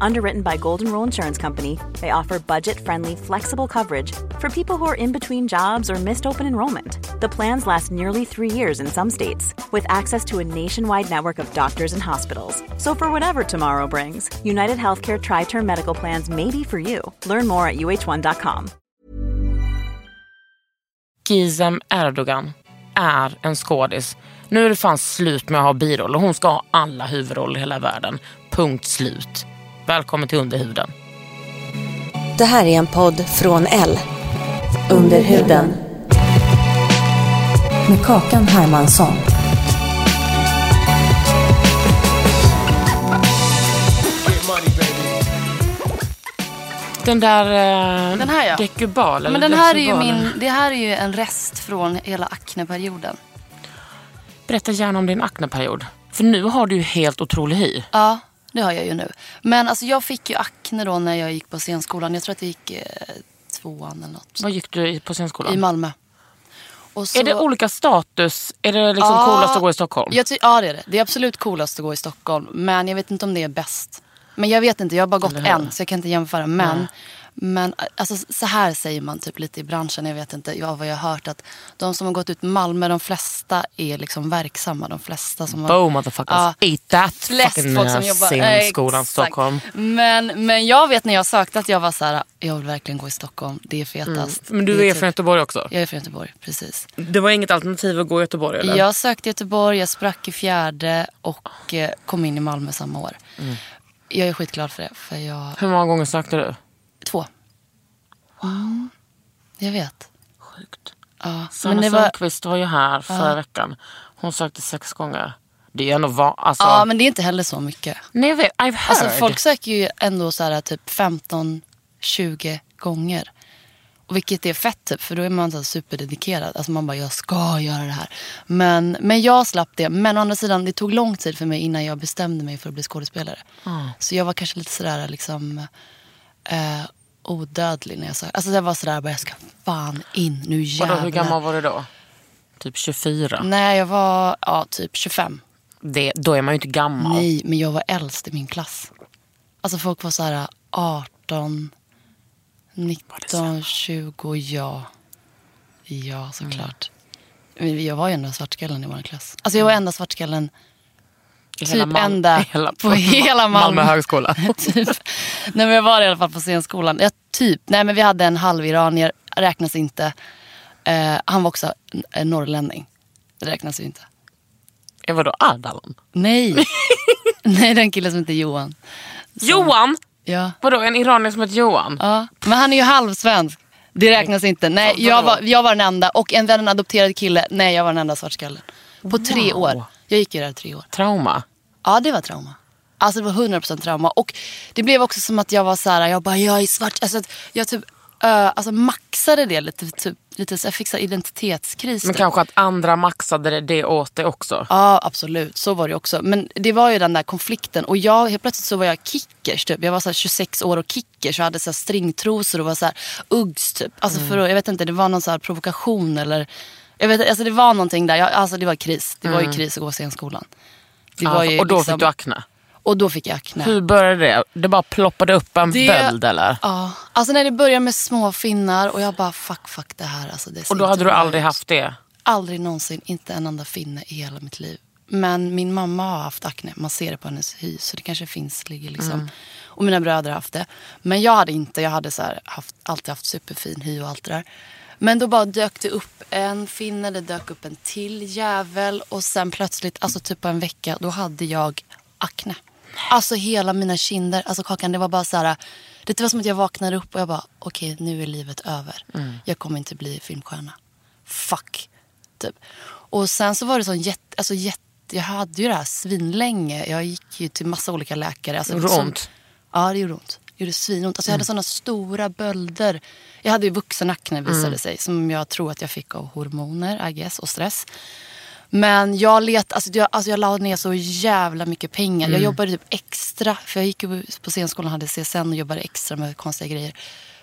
Underwritten by Golden Rule Insurance Company, they offer budget friendly, flexible coverage for people who are in between jobs or missed open enrollment. The plans last nearly three years in some states, with access to a nationwide network of doctors and hospitals. So, for whatever tomorrow brings, United Healthcare Tri Term Medical Plans may be for you. Learn more at uh1.com. Gizem Erdogan är en skådis. Nu är det fan slut med att ha biroller. Hon ska ha alla huvudroller i hela världen. Punkt slut. Välkommen till Underhuden. Det här är en podd från L. Under huden. Med Kakan Hermansson. Den där eh, Den här, ja. Dekubal. eller Men den här är ju min, det här är ju en rest från hela akneperioden. Berätta gärna om din akneperiod. För nu har du ju helt otrolig hy. Ja, det har jag ju nu. Men alltså jag fick ju akne då när jag gick på scenskolan. Jag tror att det gick eh, tvåan eller något. Vad gick du i på scenskolan? I Malmö. Och så- Är det olika status? Är det liksom Ja, coolast att gå i Stockholm? Jag ty- ja, det är det. Det är absolut coolast att gå i Stockholm. Men jag vet inte om det är bäst. Men jag vet inte, jag har bara gått Eller hur? en så jag kan inte jämföra. Men, men alltså, så här säger man typ lite i branschen. Jag vet inte ja, vad jag har hört. Att de som har gått ut Malmö, de flesta är liksom verksamma. De flesta som har... Boom motherfuckers. Ja. Eat that flest fucking folk som jobbar. scenskolan Exakt. Stockholm. Men, men jag vet när jag sökte att jag var så här, jag vill verkligen gå i Stockholm. Det är fetast. Men du Det är typ- från Göteborg också? Jag är från Göteborg, precis. Det var inget alternativ att gå i Göteborg eller? Jag sökte Göteborg, jag sprack i fjärde och eh, kom in i Malmö samma år. Mm. Jag är skitglad för det. För jag... Hur många gånger sökte du? Mm, jag vet. Sjukt. Ja. Sanna Men det var... Sundqvist var ju här förra veckan. Hon sökte sex gånger. Det är ändå va- alltså, Ja, men det är inte heller så mycket. Nej, jag vet, I've heard. Alltså, folk söker ju ändå så här, typ 15-20 gånger. Och vilket är fett typ, för då är man så superdedikerad. Alltså man bara, jag ska göra det här. Men, men jag slapp det. Men å andra sidan, det tog lång tid för mig innan jag bestämde mig för att bli skådespelare. Så jag var kanske lite sådär liksom eh, odödlig när jag sa. Alltså det var sådär, bara, jag ska fan in, nu Vadå, jävlar. hur gammal var du då? Typ 24? Nej, jag var ja, typ 25. Det, då är man ju inte gammal. Nej, men jag var äldst i min klass. Alltså folk var så här 18, 19, 20, ja. Ja, såklart. Men jag var ju enda svartskallen i vår klass. Alltså jag var enda svartskallen typ Mal- enda hela, på hela Malmö. Malmö högskola. typ. Nej men jag var i alla fall på scenskolan. Ja, typ. Nej men vi hade en halviranier, räknas inte. Eh, han var också en norrlänning. Det räknas ju inte. Eh, Vadå, Ardalan? Nej. Nej, den killen som heter Johan. Johan? Ja. Vadå, en iranier som heter Johan? ja. Men han är ju halvsvensk. Det räknas inte. Nej, jag var, jag var den enda. Och en, en adopterad kille. Nej, jag var den enda svartskallen. På tre Wow. år. Jag gick ju där tre år. Trauma? Ja, det var trauma. Alltså det var 100% trauma. Och det blev också som att jag var så här, jag bara, jag är svart. Alltså jag typ, uh, alltså maxade det lite. Typ, lite så jag fick så identitetskris. Men typ. kanske att andra maxade det- det åt dig också? Ja, absolut. Så var det också. Men det var ju den där konflikten. Och jag, helt plötsligt så var jag kickers. Typ. Jag var så här 26 år och kickers och hade så stringtrosor och var så här Uggs typ. Alltså Mm. för jag vet inte, det var någon så provokation eller... Jag vet, alltså det var någonting där. Jag, alltså det var kris. Det var ju kris att gå scenskolan. Det Mm. Ja, var ju och då liksom, fick du akne? Och då fick jag akne. Hur började det? Det bara ploppade upp en Det- böld eller? Ja, alltså när det började med små finnar och jag bara fuck, fuck det här. Alltså, det Och då hade du aldrig haft det? Aldrig någonsin, inte en enda finne i hela mitt liv. Men min mamma har haft akne, man ser det på hennes hy. Så det kanske finns, ligger liksom. Mm. Och mina bröder har haft det. Men jag hade inte, jag hade så här, haft, alltid haft superfin hy och allt det där. Men då bara dök det upp en finne, det dök upp en till jävel. Och sen plötsligt, alltså typ på en vecka, då hade jag akne. Alltså hela mina kinder, alltså Kakan, det var bara så här. Det var som att jag vaknade upp och jag bara, okej nu är livet över. Mm. Jag kommer inte bli filmstjärna. Fuck. Typ. Och sen så var det sån jätte, alltså jätte, jag hade ju det här svinlänge. Jag gick ju till massa olika läkare. Alltså, Gjorde som- ont? Ja, det gjorde ont. Det gjorde svinont. Alltså, jag hade såna stora bölder. Jag hade ju vuxenakne visade det sig. Som jag tror att jag fick av hormoner, I guess, och stress. Men jag, let, alltså, jag, alltså, jag la ner så jävla mycket pengar. Jag jobbade typ extra. För jag gick på scenskolan hade CSN och jobbade extra med konstiga grejer.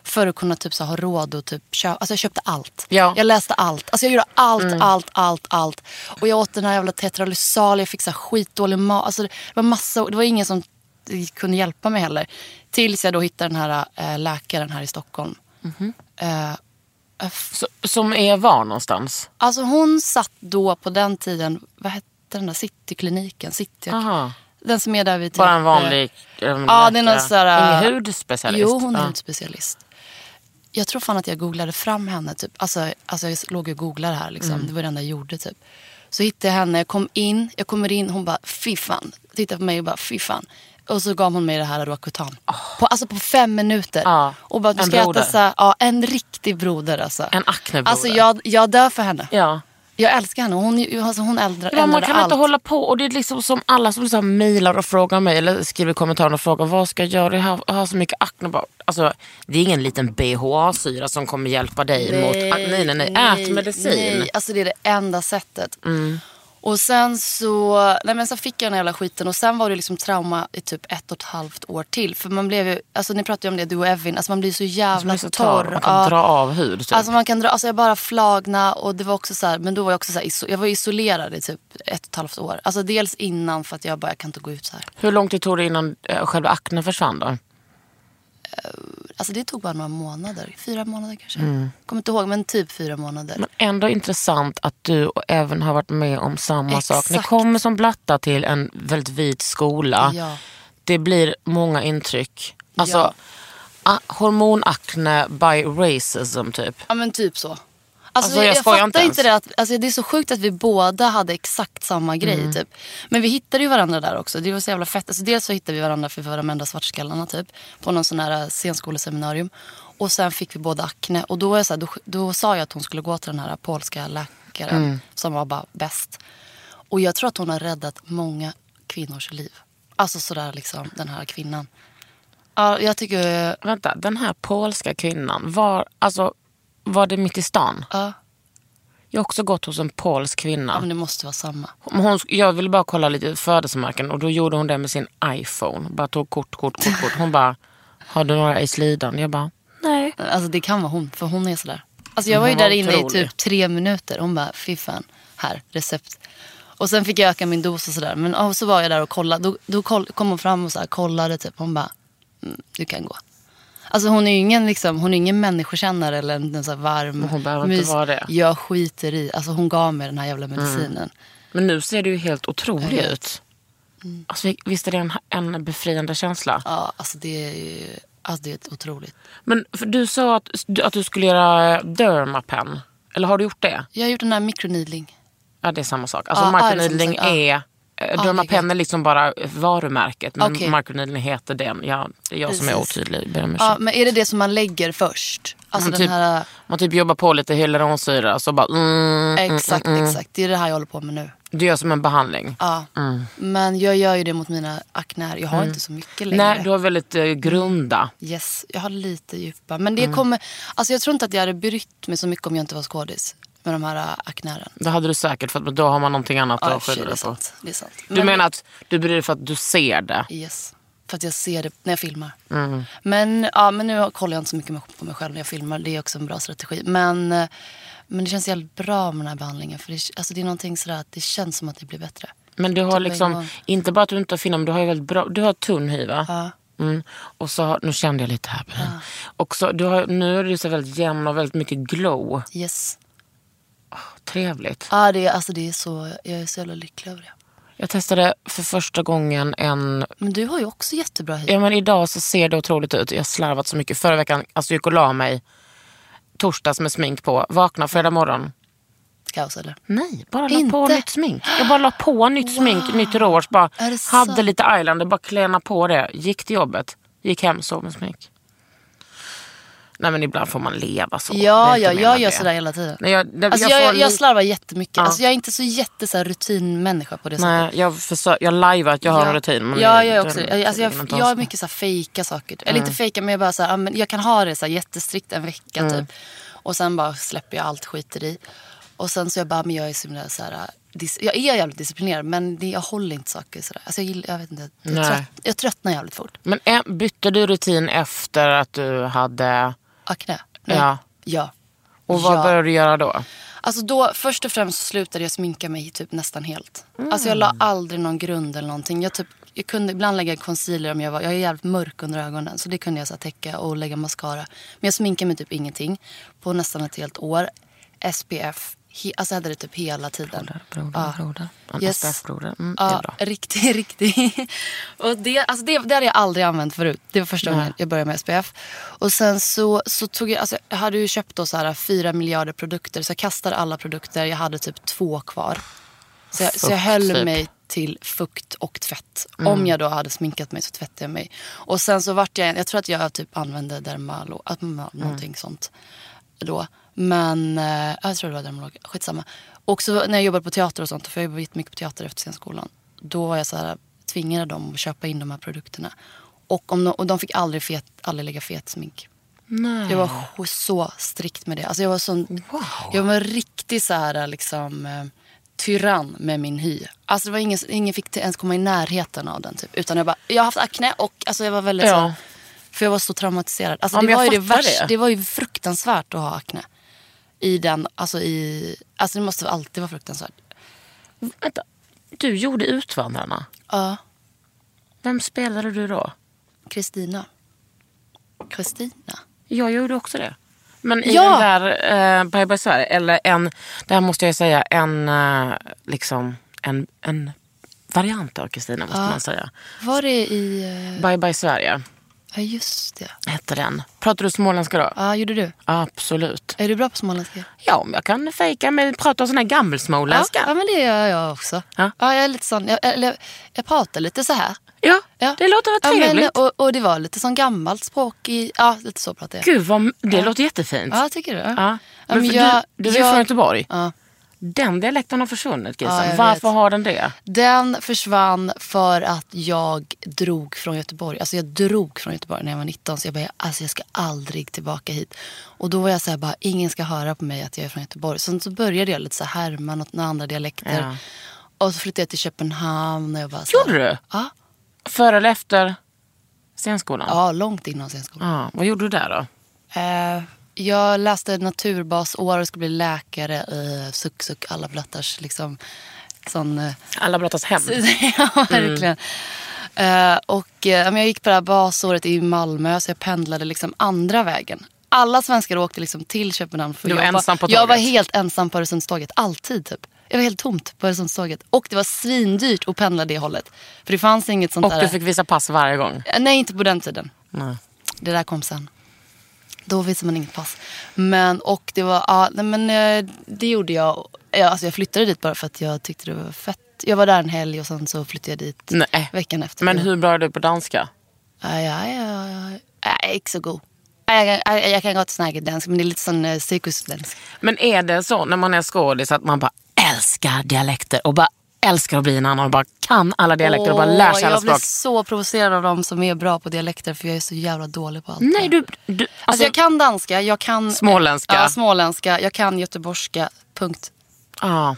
För att kunna typ, så, ha råd och typ köpa. Alltså jag köpte allt. Ja. Jag läste allt. Alltså jag gjorde allt, allt, allt, allt. Och jag åt den här jävla tetralysal. Jag fick så här skitdålig mat. Alltså det var massa, det var ingen som kunde hjälpa mig heller. Tills jag då hittade den här äh, läkaren här i Stockholm. Eh, Så, som är var någonstans? Alltså hon satt då på den tiden, vad hette den där Citykliniken? City, Aha. den som är där vid... Bara en typ, vanlig ähm, Ja, det är någon sån där... Ingen hudspecialist? Jo, hon är Ja. hudspecialist. Jag tror fan att jag googlade fram henne. Typ. Alltså, alltså jag låg och googlade här. Liksom. Mm. Det var det enda jag gjorde. Typ. Så hittade jag henne, jag kom in, jag kommer in, hon bara fy fan. Tittade på mig och bara fy fan. Och så gav hon mig det här Roacutan. På, alltså på fem minuter. Ja, Och bara, du en ska broder. äta så ja, en riktig broder alltså. En aknebroder. Alltså jag, jag dör för henne. Ja. Jag älskar henne. Hon, alltså, hon äldrar, Ja, man kan allt. inte hålla på. Och det är liksom som alla som liksom mejlar och frågar mig eller skriver i kommentarerna och frågar vad ska jag göra? Jag har, jag har så mycket akne. Alltså, det är ingen liten BHA-syra som kommer hjälpa dig mot akne. Nej, nej, nej. Ät medicin. Nej, alltså det är det enda sättet. Mm. Och sen så, nej men sen fick jag den här jävla skiten och sen var det liksom trauma i typ ett och ett halvt år till. För man blev ju, alltså ni pratade ju om det du och Evin, alltså man blir så jävla är så torr. Man kan Ja. dra av hud. Typ. Alltså man kan dra, alltså jag bara flagna och det var också så här, men då var jag också så här, iso- jag var isolerad i typ ett och ett halvt år. Alltså dels innan för att jag bara, jag kan inte gå ut så här. Hur lång tid tog det innan eh, själva aknen försvann då? Alltså det tog bara några månader, fyra månader kanske. Mm. Kommer inte ihåg men typ fyra månader. Men ändå intressant att du även har varit med om samma sak. Ni Exakt. kommer som blattar till en väldigt vit skola. Ja. Det blir många intryck. Alltså, Ja. hormonakne by racism typ. Ja men typ så. Alltså, Alltså, jag jag, fattar inte ens. det. Att, alltså, det är så sjukt att vi båda hade exakt samma grej. Mm. Typ. Men vi hittade ju varandra där också. Det var så jävla fett. Alltså, dels så hittade vi varandra för vi var de enda svartskallarna typ. På någon sån här scenskoleseminarium. Och sen fick vi båda akne. Och då, var så här, då, då sa jag att hon skulle gå till den här polska läkaren. Mm. Som var bara bäst. Och jag tror att hon har räddat många kvinnors liv. Alltså sådär liksom, den här kvinnan. Ja, jag tycker... Vänta, den här polska kvinnan, var, alltså, var det mitt i stan? Ja, Jag har också gått hos en polsk ja kvinna. men det måste vara samma. Hon, jag ville bara kolla lite födelsemärken och då gjorde hon det med sin iPhone. Bara tog kort, kort, kort, kort. Hon bara, har du några i slidan? Jag bara, nej. Alltså det kan vara hon, för hon är sådär. Alltså jag var ju var där inne i typ tre minuter. Hon bara, fy fan, här, recept. Och sen fick jag öka min dos och sådär. Men och så var jag där och kollade. Då, då kom hon fram och så här, kollade typ. Hon bara, mm, du kan gå. Alltså hon är ju ingen, liksom, hon är ingen människokännare eller en, en så varm Men hon behöver inte vara det. Mm. Jag skiter i. Alltså hon gav mig den här jävla medicinen. Men nu ser du ju helt otrolig vet. ut. Alltså, visst är det en, en befriande känsla? Ja, alltså det är ju, alltså det är otroligt. Men du sa att, att du skulle göra dermapen. Eller har du gjort det? Jag har gjort den här mikroneedling. Ja, det är samma sak. Alltså Ja, microneedling är är... Eh, Dermapen det är liksom bara varumärket. Men Okej. microneedling heter den. Ja, det är jag som är Precis. otydlig. Ber om ursäkt. Ja, men är det det som man lägger först? Alltså man, typ, här... man typ jobbar på lite hyaluronsyra så bara... Mm, mm, Exakt, mm, mm. exakt. Det är det här jag håller på med nu. Du gör som en behandling. Ja. Men jag gör ju det mot mina akner. Jag har inte så mycket längre. Nej, du har väldigt eh, grunda. Yes, jag har lite djupa. Men det kommer... Alltså jag tror inte att jag hade brytt mig så mycket om jag inte var skådis. Med de här äh, aknären. Det hade du säkert för då har man någonting annat Ja, att skylla det på. Det är sant. Du menar att du bryr dig för att du ser det? Yes. För att jag ser det när jag filmar. Mm. Men, ja, men nu kollar jag inte så mycket på mig själv när jag filmar. Det är också en bra strategi. Men, eh, men det känns jävligt bra med den här behandlingen. För det, alltså det är någonting sådär att det känns som att det blir bättre. Men du har Typ liksom, inte bara att du inte har film, du har ju väldigt bra, du har tunn hy va? Ja. Mm. Och så, har- nu kände jag lite här på den. Och så, du har, nu är du så väldigt jämn och väldigt mycket glow. Yes. Trevligt. Ja, det är, alltså det är så, jag är så jävla lycklig över det. Jag testade för första gången en... Men du har ju också jättebra hy. Ja men idag så ser det otroligt ut. Jag har slarvat så mycket. Förra veckan, alltså jag gick och la mig torsdags med smink på. Vakna fredag morgon. kaos eller? Nej, bara la Inte? på nytt smink. Jag bara la på nytt smink, nytt rouge. Bara hade sant? lite eyeliner, bara kläna på det. Gick till jobbet, gick hem, sov med smink. Nej men ibland får man leva så. Ja, är ja jag gör det. sådär hela tiden. Nej, jag, det, Alltså jag, jag, jag, slarvar jättemycket. Ja. Alltså jag är inte så jätte så här, rutinmänniska på det sättet. Nej, jag, försöker, jag lajvar att jag har en rutin. Men ja, jag är det- också. Jag, alltså jag, jag har mycket så här fejka saker. Eller inte fejka men jag bara så här, men jag kan ha det så här jättestrikt en vecka Mm. typ. Och sen bara släpper jag allt skiter i. Och sen så jag bara, men jag är så himla så här, jag är jävligt disciplinerad men jag håller inte saker sådär. Alltså jag, gillar, jag vet inte, jag, trött, jag tröttnar jävligt fort. Men ä- bytte du rutin efter att du hade... Akne? Nej. Ja. Ja. Och vad Ja. började du göra då? Alltså då, först och främst slutade jag sminka mig typ nästan helt. Alltså jag Mm. la aldrig någon grund eller någonting. Jag, typ, jag kunde ibland lägga concealer om jag var, jag är jävligt mörk under ögonen. Så det kunde jag så täcka och lägga mascara. Men jag sminkade mig typ ingenting på nästan ett helt år. SPF, he, alltså jag hade det typ hela tiden. Broder, Ja. broder. En Yes. SPF-broder. Mm, det är Ja, bra. riktigt, riktigt. Och det, alltså det, det hade jag aldrig använt förut. Det var första gången jag började med SPF. Och sen så, så tog jag, alltså jag hade ju köpt då så här fyra miljarder produkter. Så jag kastade alla produkter. Jag hade typ två kvar. Så jag, så jag Fukt, höll typ. mig till fukt och tvätt. Om jag då hade sminkat mig så tvättade jag mig. Och sen så vart jag, jag tror att jag typ använde Dermalo, att, någonting sånt då. Men eh, jag tror det var Dermalog, skitsamma. Och så när jag jobbade på teater och sånt, för jag jobbade jättemycket på teater efter scenskolan. Då var jag så här, tvingade dem att köpa in de här produkterna. Och, om de, och de fick aldrig, fet, aldrig lägga fet smink. Nej. Jag var så strikt med det. Alltså jag var sån, jag var en riktig så här, liksom, eh, tyrann med min hy. Alltså det var ingen, ingen fick ens komma i närheten av den. Typ. Utan jag bara, jag har haft akne och alltså jag var väldigt Ja. så För jag var så traumatiserad. Alltså Ja, det, var ju det, värsta, det. det var ju fruktansvärt att ha akne. I den, alltså i, alltså det måste alltid vara fruktansvärt. Vänta. Du gjorde Utvandrarna. Ja, Vem spelade du då? Kristina. Kristina? Jag gjorde också det. Men i Ja. den där eh, Bye Bye Sverige, eller en, där måste jag säga en, eh, liksom, en, en variant av Kristina måste man säga. Var det i, eh, Bye Bye Sverige ja just det. hette den. Pratar du småländska då? Ja, gjorde du? Absolut. Är du bra på småländska? Ja, om jag kan fejka med prata sån här gammelsmåländska. Ja, ja, men det gör jag också. Ja. Ja. jag är lite sån, jag, eller, jag pratar lite så här. Ja, Ja. det låter väl Ja, men, trevligt. och, och det var lite som gammalt språk i, ja lite så pratar jag. Gud, vad, det låter jättefint. Ja, tycker du? Ja. Men men jag- du, du är jag- från Göteborg. Ja. Den dialekten har försvunnit Gisen. Ja, Varför vet. har den det? Den försvann för att jag drog från Göteborg. Alltså jag drog från Göteborg när jag var 19. Så jag bara, alltså jag ska aldrig tillbaka hit. Och då var jag så här, bara, ingen ska höra på mig att jag är från Göteborg. Sen så började jag lite så här härma något, några andra dialekter. Ja. Och så flyttade jag till Köpenhamn. Och jag bara, så här, Gjorde du? Ja. Före eller efter scenskolan? ja, långt innan scenskolan. Ja, vad gjorde du där då? Eh, jag läste naturbasår och skulle bli läkare. Uh, suck, suck, alla blattars liksom. Sån, eh, Alla Brattas hem. ja, verkligen. Eh, och eh, men jag gick på det här basåret i Malmö så jag pendlade liksom andra vägen. Alla svenskar åkte liksom till Köpenhamn för Du var jobba. ensam på Jag var helt ensam på Öresundståget, alltid typ. Jag var helt tomt på Öresundståget. Och det var svindyrt att pendla det hållet. För det fanns inget sånt Och där. du fick visa pass varje gång? Nej, inte på den tiden. Nej. Det där kom sen. Då visade man inget pass. Men, och det var, ja, nej, men eh, det gjorde jag. Ja, alltså jag flyttade dit bara för att jag tyckte det var fett. Jag var där en helg och sen så flyttade jag dit Nej. veckan efter. Men hur bra är du på danska? Ja, ja, ja, ja. Jag är inte så god. Jag, kan- jag, jag kan gott snacka dansk men det är lite sån uh, cirkusdansk. Men är det så när man är skådis att man bara älskar dialekter och bara älskar att bli en annan och bara kan alla dialekter och bara lär sig alla jag blir språk? så provocerad av dem som är bra på dialekter för jag är så jävla dålig på allt. Nej, du... du Alltså, alltså, jag kan danska, jag kan Småländska. Ja, småländska, jag kan göteborgska, punkt. ja.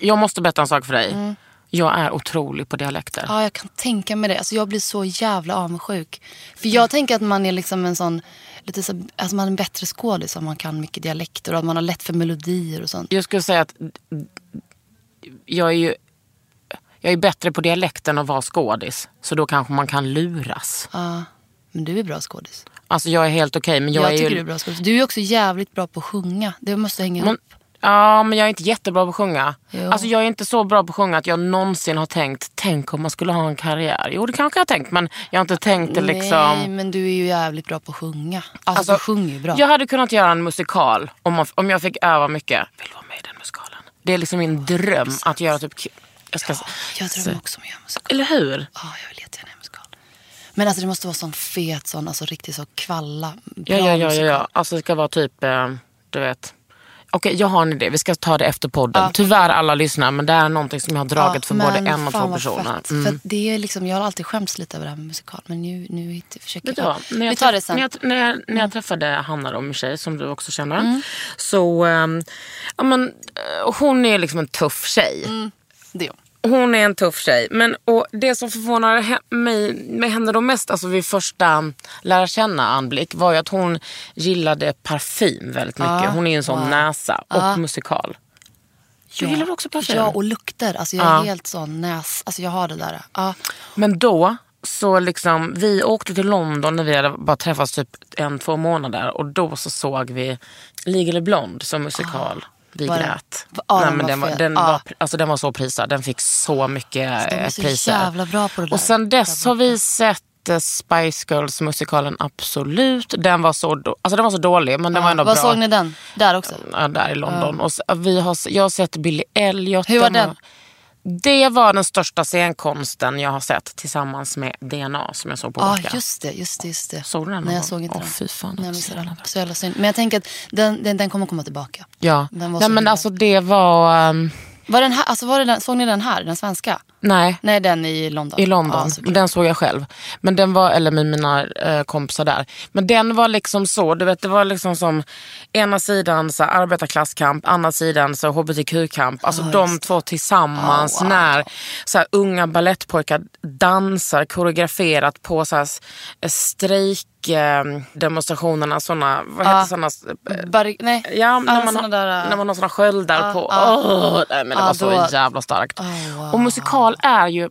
Jag måste berätta en sak för dig. Mm. Jag är otrolig på dialekter. Ja, jag kan tänka mig det. Alltså, jag blir så jävla avundsjuk. För jag tänker att man är liksom en sån, lite så, alltså man är en bättre skådis om man kan mycket dialekter och att man har lätt för melodier och sånt. Jag skulle säga att jag är ju jag är bättre på dialekten än att vara skådis. Så då kanske man kan luras. Ja, men du är bra skådis. Alltså jag är helt okej men jag, Jag, är tycker ju... du är bra skådis. Du är också jävligt bra på att sjunga. Det måste hänga Men, ihop. ja men jag är inte jättebra på att sjunga. Jo. Alltså jag är inte så bra på att sjunga att jag någonsin har tänkt, tänk om man skulle ha en karriär. Jo det kanske jag har tänkt men jag har inte tänkt det liksom. Nej, men du är ju jävligt bra på att sjunga. Alltså, du sjunger ju bra. Jag hade kunnat göra en musikal om, man, om jag fick öva mycket. Vill du vara med i den musikalen? Det är liksom min dröm att göra typ... Jag ska, Jag drömmer också om att göra musikal. Eller hur? Ja, jag vill jättegärna göra musikal. Men alltså det måste vara sån fet, sån, alltså riktigt så kvalla. bra Ja, ja, ja, ja, ja. Alltså det ska vara typ, eh, du vet. Okej, jag har en idé. Vi ska ta det efter podden. Tyvärr alla lyssnar, men det är någonting som jag har dragit för men både en och två personer. Mm. För det är liksom, jag har alltid skämts lite över det här med musikal. Men nu, nu försöker vad? När jag, Vi tar det sen. Mm. När jag, när jag, när jag träffade Hanna, då, min tjej, som du också känner. Så, ehm, ja, men, eh, hon är liksom en tuff tjej. Det är hon. Hon är en tuff tjej. Men, och det som förvånade he- mig med henne då mest, alltså vid första lära känna anblick, var ju att hon gillade parfym väldigt mycket. Ja, Hon är ju en sån wow. näsa. Och Ja. musikal. Du gillar också parfym? Ja, och lukter. Alltså jag är Ja. helt sån näs... Alltså jag har det där. Ja. Men då, så liksom, vi åkte till London när vi hade bara träffats typ en, två månader. Och då så såg vi Legally Blonde som musikal. Vi Ah. Var den- grät. Ja, Nej, den men var den, var, den, Ja. var, alltså, den var så prisad. Den fick så mycket de är eh, så priser. jävla bra på det där. Och sen dess har vi sett eh, Spice Girls-musikalen Absolut. Den var så, då, alltså den var så dålig men den var ändå Var bra. såg ni den? Där också? Ja, där i London. Och så, vi har, jag har sett Billy Elliot. Hur var den? Det var den största scenkonsten jag har sett tillsammans med DNA som jag såg på Ja, Backa. just det. Just det, just det. Såg du den Nej, jag såg inte Åh, den. fy fan, Nej, så jävla. Så jävla synd. Men jag tänker att den, den, den kommer komma tillbaka. Ja, Nej, men alltså det var... ehm, Var den här, alltså var det den, såg ni den här, den svenska? Nej, Nej, den i London. i London. Ja, den såg jag själv. Men den var, eller med mina eh, kompisar där. Men den var liksom så, du vet det var liksom som ena sidan så här, arbetarklasskamp, andra sidan så hbtq-kamp. Alltså de två tillsammans när så här, unga ballettpojkar dansar koreograferat på så här, eh, strejkdemonstrationerna, såna, vad heter såna? eh, Barri- nej. Ja, när, man, har, där, äh, när man har såna sköldar på. ja. Åh, nej, men det var så jävla starkt. Oh, wow. Och musikal är ju...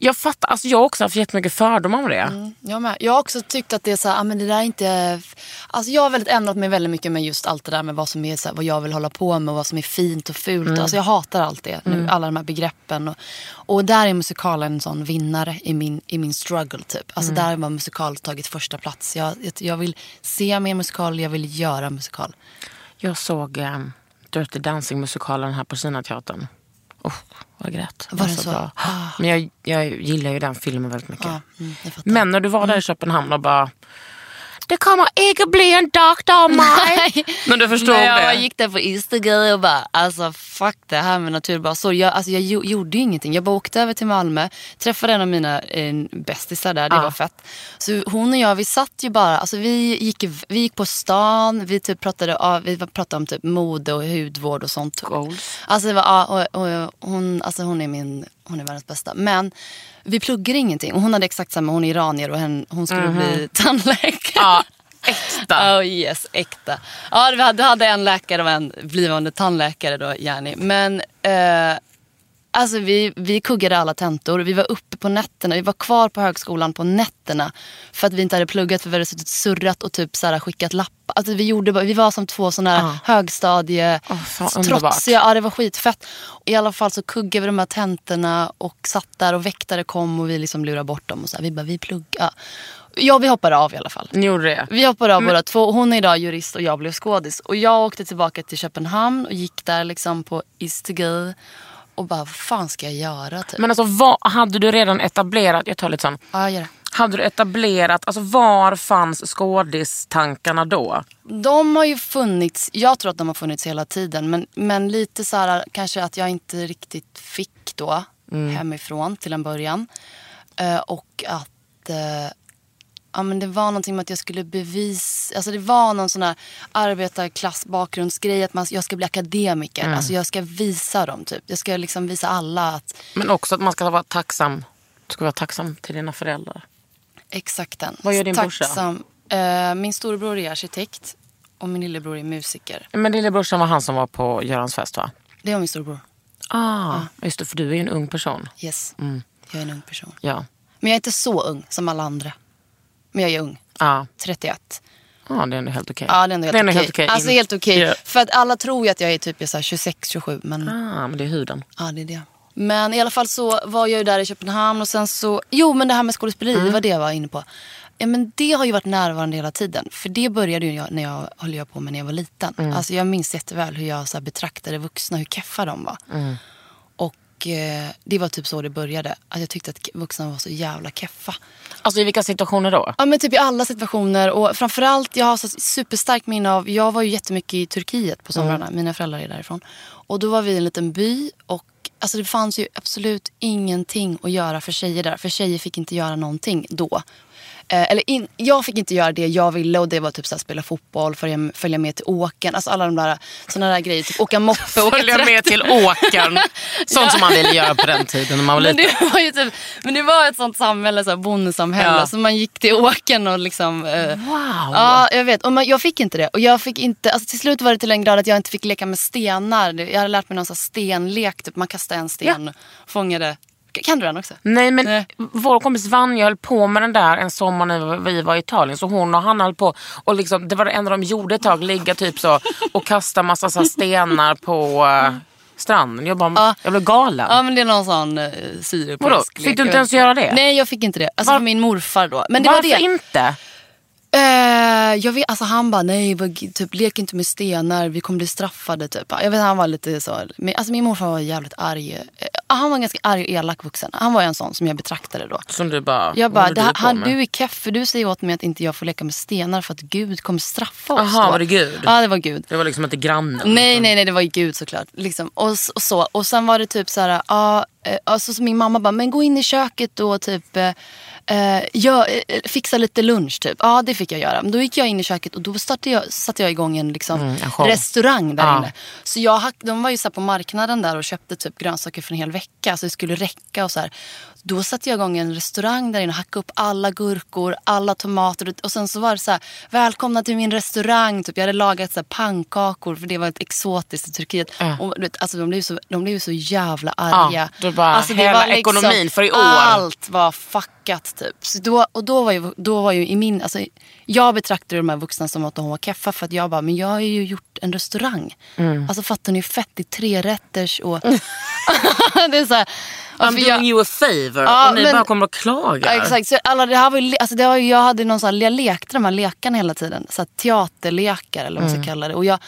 Jag fattar, alltså jag har också haft jättemycket fördomar om det. Mm, Jag med. Jag har också tyckt att det är så här, ah, men det där är inte... Alltså jag har väldigt ändrat mig väldigt mycket med just allt det där med vad som är så här, vad jag vill hålla på med och vad som är fint och fult. Mm. Alltså jag hatar allt det, nu, alla de här begreppen. Och, och där är musikalen en sån vinnare i min, i min struggle typ. Alltså Mm. där har musikal tagit första plats. Jag, jag, jag vill se mer musikal, jag vill göra musikal. Jag såg eh, Dirty Dancing-musikalen här på Kinateatern. Oh, jag grät. Var Det den så så? bra. Men jag, jag gillar ju den filmen väldigt mycket. Ja, mm. Men när du var där i Köpenhamn och bara... Det kommer inte bli en doktor av mig. Men du förstod Nej, jag det? gick där på Instagram och bara, alltså fuck det här med naturbasor. Jag, alltså, jag gjo- gjorde ju ingenting. Jag bara åkte över till Malmö, träffade en av mina eh, bästisar där, det Ja. var fett. Så hon och jag, vi satt ju bara, alltså vi gick, vi gick på stan, vi typ pratade, ja, vi pratade om typ mode och hudvård och sånt. Goals. Alltså, det var, ja, och, och, hon, alltså hon är min, hon är världens bästa. Men vi pluggar ingenting. Och hon hade exakt samma, hon är iranier och hen, hon skulle bli tandläkare. Ja, äkta. Oh yes, äkta. Ja, vi hade, hade en läkare och en blivande tandläkare då, Jenny. Men eh, alltså vi, vi kuggade alla tentor. Vi var uppe på nätterna. Vi var kvar på högskolan på nätterna. För att vi inte hade pluggat för vi hade suttit surrat och typ så här, skickat lappar. Alltså, vi, gjorde, vi var som två sådana här högstadie... Fan, underbart. trotsiga. Ja, det var skitfett. I alla fall så kuggade vi de här tentorna och satt där och väktare kom och vi liksom lurade bort dem. Och så här, vi bara, vi pluggar. Ja, vi hoppade av i alla fall. Ni gjorde det? Vi hoppade av båda två. Hon är idag jurist och jag blev skådis. Och jag åkte tillbaka till Köpenhamn och gick där liksom på Istegi. Och bara, vad fan ska jag göra? Typ. Men alltså, vad, hade du redan etablerat, jag tar lite sån, Ja, gör det. hade du etablerat, alltså var fanns skådistankarna då? De har ju funnits, jag tror att de har funnits hela tiden. Men, men lite så här kanske att jag inte riktigt fick då hemifrån till en början. Eh, och att eh, ja, men det var någonting med att jag skulle bevisa, alltså det var någon sån här arbetarklassbakgrundsgrej att man, jag ska bli akademiker. Alltså jag ska visa dem typ. Jag ska liksom visa alla att Men också att man ska vara tacksam, du ska vara tacksam till dina föräldrar. exakt den. Vad gör din brorsa? Tacksam. Eh, min storebror är arkitekt och min lillebror är musiker. Men lillebrorsan var han som var på Görans fest va? Det var min storebror. Ah, just det, för du är ju en ung person. Yes. Mm. Jag är en ung person. Ja. Men jag är inte så ung som alla andra. Men jag är ung. Ja, 31. ah, det är ändå helt okej. Ja, det är ändå helt okej. helt okej. Alltså helt okej. Ja. För att alla tror ju att jag är typ 26-27. Men Ah, men det är huden. ja, det är det. Men i alla fall så var jag ju där i Köpenhamn och sen så... Jo, men det här med skådespeleri, Mm. det var det jag var inne på. ja, men det har ju varit närvarande hela tiden. För det började ju jag, när jag höll jag på med när jag var liten. Alltså, jag minns jätteväl hur jag så betraktade vuxna, hur keffa de var. Och eh, det var typ så det började. Att jag tyckte att vuxna var så jävla keffa. Alltså i vilka situationer då? Ja men typ i alla situationer och framförallt jag har så superstarkt minne av, jag var ju jättemycket i Turkiet på somrarna, mina föräldrar är därifrån. Och då var vi i en liten by och alltså det fanns ju absolut ingenting att göra för tjejer där. För tjejer fick inte göra någonting då. Eh, eller in, jag fick inte göra det jag ville och det var typ så här, spela fotboll, följa, följa med till åken. Alltså alla de där såna där grejer. Typ åka moppe, åka Följa med till åkern. Sånt som man ville göra på den tiden när man var men liten. det var ju typ, men det var ett sånt samhälle, så här bondesamhälle. Ja. Så man gick till åken och liksom... Eh, Wow. Ja, jag vet. Och man, jag fick inte det. Och jag fick inte, alltså till slut var det till en grad att jag inte fick leka med stenar. Jag hade lärt mig någon stenlek. Typ. Man kastade en sten och fångade... Kan du den också? Nej men Nej. vår kompis Vanja höll på med den där en sommar när vi var i Italien. Så hon och han höll på och liksom, det var det enda de gjorde ett tag. Ligga typ så och kasta massa så stenar på uh, stranden. Jag, bara, Ja. jag blev galen. Ja men det är någon sån uh, Vadå? Fick du inte ens göra det? Nej jag fick inte det. Alltså Var- min morfar då. Men det Varför var det. inte? Eh, jag vet, alltså han bara nej, typ, lek inte med stenar, vi kommer bli straffade. Typ. Jag vet han var lite så. Men, alltså, min morfar var jävligt arg. Eh, han var en ganska arg och elak vuxen. Han var en sån som jag betraktade då. Som du bara, Jag bara, det, du han, du är keff för du säger åt mig att inte jag får leka med stenar för att Gud kommer straffa oss. Aha, då. var det Gud? Ja, det var Gud. Det var liksom inte grannen. Nej, nej, nej, det var Gud såklart. Liksom. Och, och, så. och sen var det typ så här, ja, eh, alltså, så min mamma bara, men gå in i köket och typ eh, eh, gör, eh, fixa lite lunch typ. Ja, det fick jag göra. Men då gick jag in i köket och då startade jag, satte jag igång en, liksom, Mm, en show. restaurang där Ja. inne. Så jag, hack- de var ju så här på marknaden där och köpte typ grönsaker för en hel vecka. Så det skulle räcka och så här. Då satte jag igång en restaurang där inne och hackade upp alla gurkor, alla tomater. Och sen så var det så här, välkomna till min restaurang. Typ. Jag hade lagat så här pannkakor för det var ett exotiskt i Turkiet. Ja. Och, vet, alltså, de, blev så, de blev så jävla arga. du bara, alltså, hela ekonomin för i år. Allt var fuckat typ. Så då, och då var, ju, då var ju i min, alltså, jag betraktade de här vuxna som att de var keffa för att jag bara, men jag har ju gjort en restaurang. Mm. Alltså fattar ni hur fett det är trerätters och... det är så här, ja, I'm doing jag- you a favor Ja, och ni men- bara kommer och klagar. Ja, exakt. Så alla, det här var ju, alltså det var, jag hade någon sån jag lekte de här lekarna hela tiden. Så här, teaterlekar eller vad man ska kalla det. Och jag,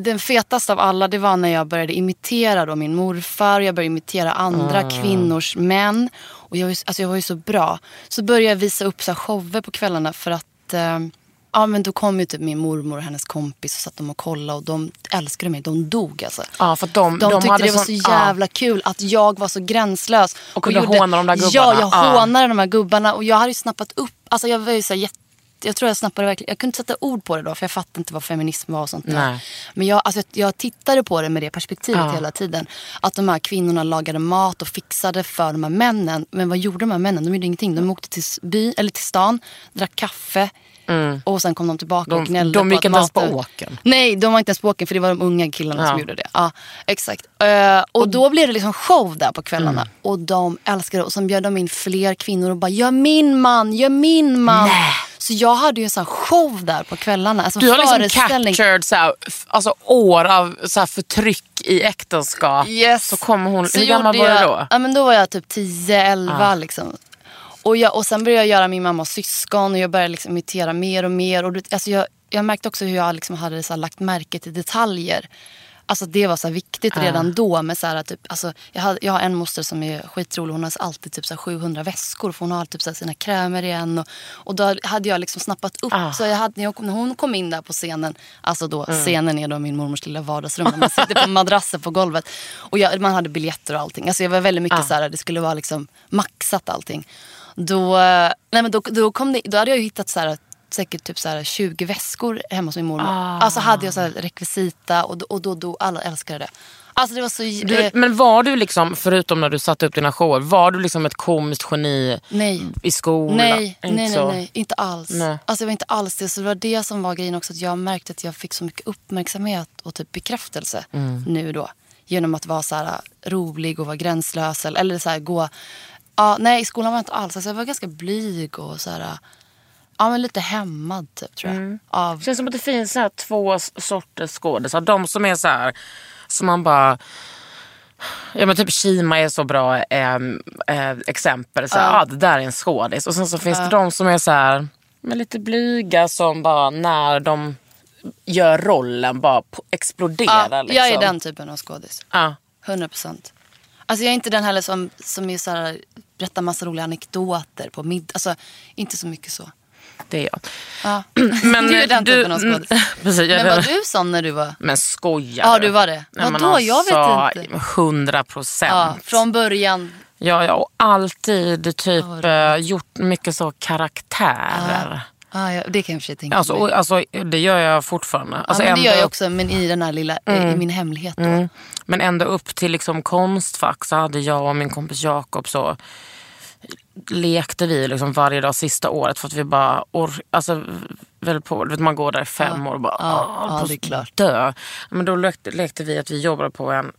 den fetaste av alla det var när jag började imitera då min morfar. Jag började imitera andra kvinnors män. Och jag, alltså jag var ju så bra. Så började jag visa upp så här shower på kvällarna för att eh, Ja men då kom ju typ min mormor och hennes kompis och satt de och kollade och de älskade mig. De dog alltså. Ja, för de, De, de tyckte det var så jävla kul att jag var så gränslös. Och kunde håna de där gubbarna. Ja, jag Ja. hånade de här gubbarna. Och jag hade ju snappat upp, alltså jag var ju så jätte jag tror jag snappade verkligen, jag kunde inte sätta ord på det då för jag fattade inte vad feminism var och sånt där. Nej. Men jag, alltså, jag tittade på det med det perspektivet Ja. hela tiden. Att de här kvinnorna lagade mat och fixade för de här männen. Men vad gjorde de här männen? De gjorde ingenting. De åkte till, by, eller till stan, drack kaffe och sen kom de tillbaka Mm. De- och gnällde de gick att inte ens på åkern. Nej, de var inte ens på åkern för det var de unga killarna Ja. som gjorde det. Ja, exakt. Eh, och då blev det liksom show där på kvällarna. Mm. Och de älskade det. Och sen bjöd de in fler kvinnor och bara, gör min man, gör min man. Så jag hade ju en sån show där på kvällarna. Alltså Du har liksom captured så här, alltså, år av så förtryck i äktenskap. Yes. Så kommer hon, Så hur gammal var du då? Ja, men då var jag typ 10-11 liksom. Och, jag, och sen började jag göra min mammas syskon och jag började liksom imitera mer och mer. Och, alltså jag, jag märkte också hur jag liksom hade så här lagt märke till detaljer. Alltså det var så viktigt redan då. Med så här, typ, alltså, jag, hade, jag har en moster som är skitrolig. Hon har alltid typ så här 700 väskor. För hon har typ så här sina krämer igen. Och, och då hade jag liksom snappat upp. Ah. Så jag hade, när, jag när hon kom in där på scenen. Alltså då, scenen är då min mormors lilla vardagsrum. Man sitter på madrasser på golvet. Och jag, man hade biljetter och allting. Alltså jag var väldigt mycket Ah. så här, det skulle vara liksom maxat allting. Då, nej men då, då, kom det, då hade jag hittat så här, säkert typ så här 20 väskor hemma hos min mormor. Ah. Alltså hade jag så rekvisita och, och då, då alla älskade det. Alltså det var så... Du, eh, men var du liksom, förutom när du satte upp dina shower, var du liksom ett komiskt geni nej. i skolan? Nej, Inte nej, nej, nej, inte alls. Nej. Alltså jag var inte alls det. Så det var det som var grejen också. Att jag märkte att jag fick så mycket uppmärksamhet och typ bekräftelse Mm. nu då. Genom att vara så här rolig och vara gränslös. Eller, eller så här gå... Ja, nej, i skolan var jag inte alls. Alltså jag var ganska blyg och så här... Ja, men lite hämmad typ tror jag. Av, Det känns som att det finns så här två sorters skådisar. De som är så här, som man bara... Ja men typ Kima är så bra eh, eh, exempel. Så här, ah, det där är en skådis. Och sen så finns det de som är så här, men lite blyga som bara när de gör rollen bara exploderar. Ja, liksom. Jag är den typen av skådis. Ja. 100 procent. Alltså jag är inte den heller som, som är så här, berättar massa roliga anekdoter på middag. Alltså inte så mycket så. Det är jag. Ja. Men, du är den du- typen av skådis. Precis, Men var du sån när du var... Men skojar Ja, du var det. Nej, Vadå? Jag vet inte. Hundra procent. Ja, från början. Ja, jag har alltid typ eh, gjort mycket så karaktärer. Ja, ja, det kan jag för sig tänka Alltså, och, alltså, det gör jag fortfarande. Ja, Alltså, men det gör jag också, men i den här lilla, i min hemlighet. Mm. Men ända upp till liksom konstfack så hade jag och min kompis Jakob så lekte vi liksom varje dag sista året för att vi bara or- alltså, väl på, vet, man går där fem år och bara Ja, "Åh, ja, det är klart. dö. Men då lekte, lekte vi att vi jobbade på en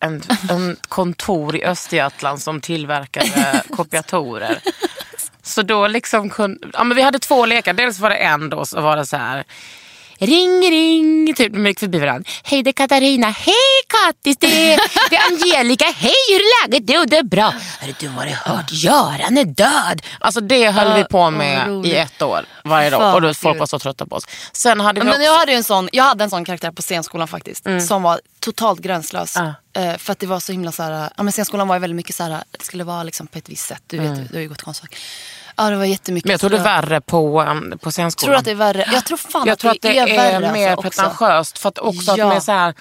en, en kontor i Östergötland som tillverkade kopiatorer. Så då liksom kunde, ja men vi hade två lekar. Dels var det en då så var det så här. Ring ring, typ de gick förbi varandra. Hej det är Katarina, hej Kattis, det är, det är Angelica, hej hur är läget? Jo det är bra. Hörru du har du hört, Göran är död. Alltså det höll vi på med roligt. i ett år varje dag. Fan, Och då folk var så trötta på oss. Sen hade vi Men också, jag hade, en sån, jag hade en sån karaktär på scenskolan faktiskt. Som var totalt gränslös. Eh, för att det var så himla så här, ja men scenskolan var ju väldigt mycket så här, det skulle vara liksom på ett visst sätt. Du vet, du har ju gått konstfack. Ja det var jättemycket. men jag tror det är värre på, um, på scenskolan. Tror att det är värre? Jag tror fan Jag att, tror att det är, värre mer alltså, också. pretentiöst. För att också Ja. att med så här,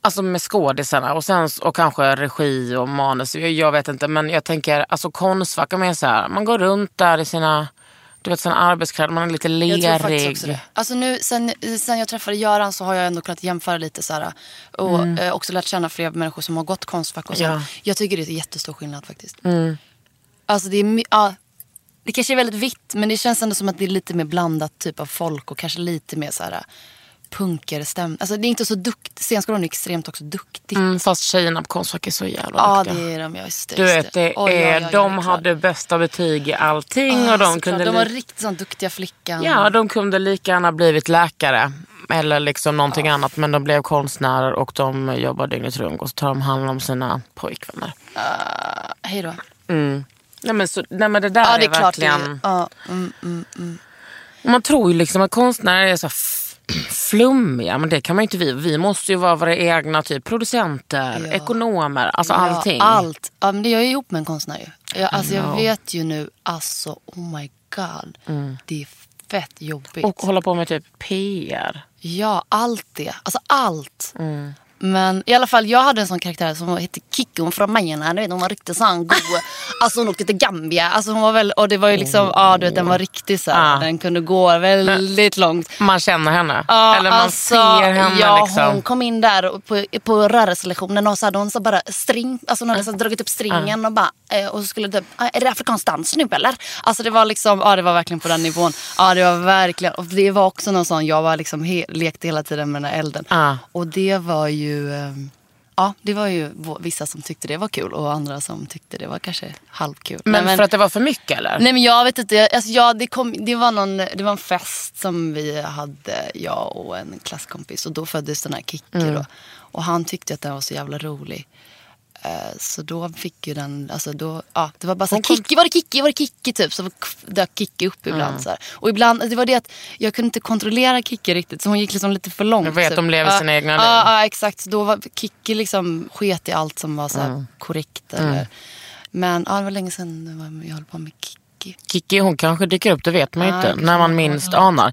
alltså med skådisarna och, sen, och kanske regi och manus. Jag, jag vet inte men jag tänker alltså konstfack är mer så här, man går runt där i sina, du vet, sina arbetskläder, man är lite Jag tror faktiskt också lerig. det. Alltså nu, sen, sen jag träffade Göran så har jag ändå kunnat jämföra lite så här, och eh, också lärt känna fler människor som har gått konstfack och så. Mm. Ja. Jag tycker det är jättestor skillnad faktiskt. Mm. Alltså det är, ja, det kanske är väldigt vitt men det känns ändå som att det är lite mer blandat typ av folk och kanske lite mer så här punkerstäm. Alltså det är inte så duktigt, scenskolan är extremt också duktig. Mm, fast tjejerna på Konstfack är så jävla Ja duktiga. det är de, ja just det. Du vet, det Oj, är, ja, ja, ja, de hade bästa betyg i allting Ja, och de kunde De var riktigt sån duktiga flickan. Ja, de kunde lika gärna blivit läkare eller liksom någonting annat. Men de blev konstnärer och de jobbar dygnet runt och så tar de hand om sina pojkvänner. Hej då. Nej men, så, nej, men det där Ja det är, är är- verkligen... Ja, mm, mm, mm. Man tror ju liksom att konstnärer är så flummiga, men det kan man ju inte vi. Vi måste ju vara våra egna typ producenter, Ja. ekonomer, alltså allting. Ja, allt. Ja, men det är jag ju ihop med en konstnär ju. Jag, alltså, jag vet ju nu, alltså oh my god. Det är fett jobbigt. Mm. Och hålla på med typ PR. Ja, allt det. Alltså allt. Men i alla fall, jag hade en sån karaktär som hette Kikki. Hon från Majerna. Du vet, hon var riktigt sån god. Alltså hon åkte till Gambia. Alltså hon var väl, och det var ju liksom, ja du vet den var riktigt så Ah. Den kunde gå väldigt långt. Man känner henne. Ja, Eller man alltså, ser henne ja, liksom. Hon kom in där på, på rörelselektionen och så hade hon så bara string, alltså hon hade så dragit upp stringen och bara, eh, och så skulle typ, "Ah, är det afrikansk dans nu eller? Alltså det var liksom, ja det var verkligen på den nivån. Ja det var verkligen, och det var också någon sån, jag var liksom he, lekte hela tiden med den här elden. Och det var ju, eh, ja det var ju vissa som tyckte det var kul och andra som tyckte det var kanske halvkul. Men, Nej, för att det var för mycket eller? Nej men jag vet inte, alltså, ja, det, kom, det, var någon, det var en fest som vi hade, jag och en klasskompis och då föddes den här Kikki Mm. Och han tyckte att den var så jävla rolig. Eh, Så då fick ju den, alltså då, ja det var bara såhär, Kikki var det Kikki, var det Kikki typ. Så dök Kikki upp ibland så här. Och ibland, det var det att jag kunde inte kontrollera Kikki riktigt så hon gick liksom lite för långt. Jag vet, typ. de lever Ja, sina egna ja, liv. Ja exakt, så då var Kikki liksom sket i allt som var så här Mm. korrekt. Eller. Men ja, det var länge sedan jag höll på med Kikki. Kikki hon kanske dyker upp, det vet man ju Ja, inte. När man minst anar.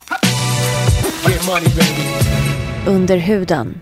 Under huden.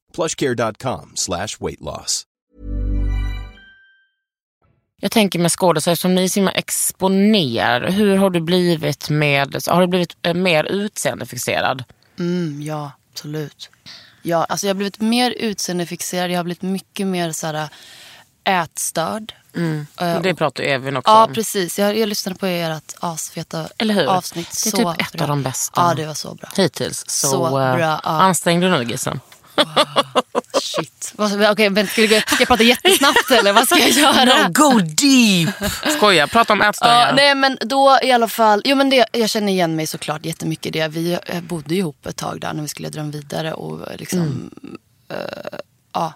plushcare.com slash weight loss. Jag tänker med skådespelare, som ni är så himla exponerade. Hur har du blivit med, har du blivit eh, mer utseendefixerad? Mm, ja, absolut. Ja, alltså jag har blivit mer utseendefixerad. Jag har blivit mycket mer så här, ätstörd. Eh, Och det pratar ju Evin också Ja, om. precis. Jag, jag lyssnade på ert asfeta Eller hur? avsnitt. Det är så typ ett bra. av de bästa. Ja, det var så bra. Hittills. Så, Så eh, bra, ja. ansträng dig nu Gissan. Shit. Okej, vänta, ska, jag, ska jag prata jättesnabbt eller vad ska jag göra? go deep! Skoja, prata om ätstörningar. Ja, nej men då i alla fall, jo men det, jag känner igen mig såklart jättemycket i det. Vi eh, bodde ihop ett tag där när vi skulle drömma vidare och eh, liksom, eh, ja.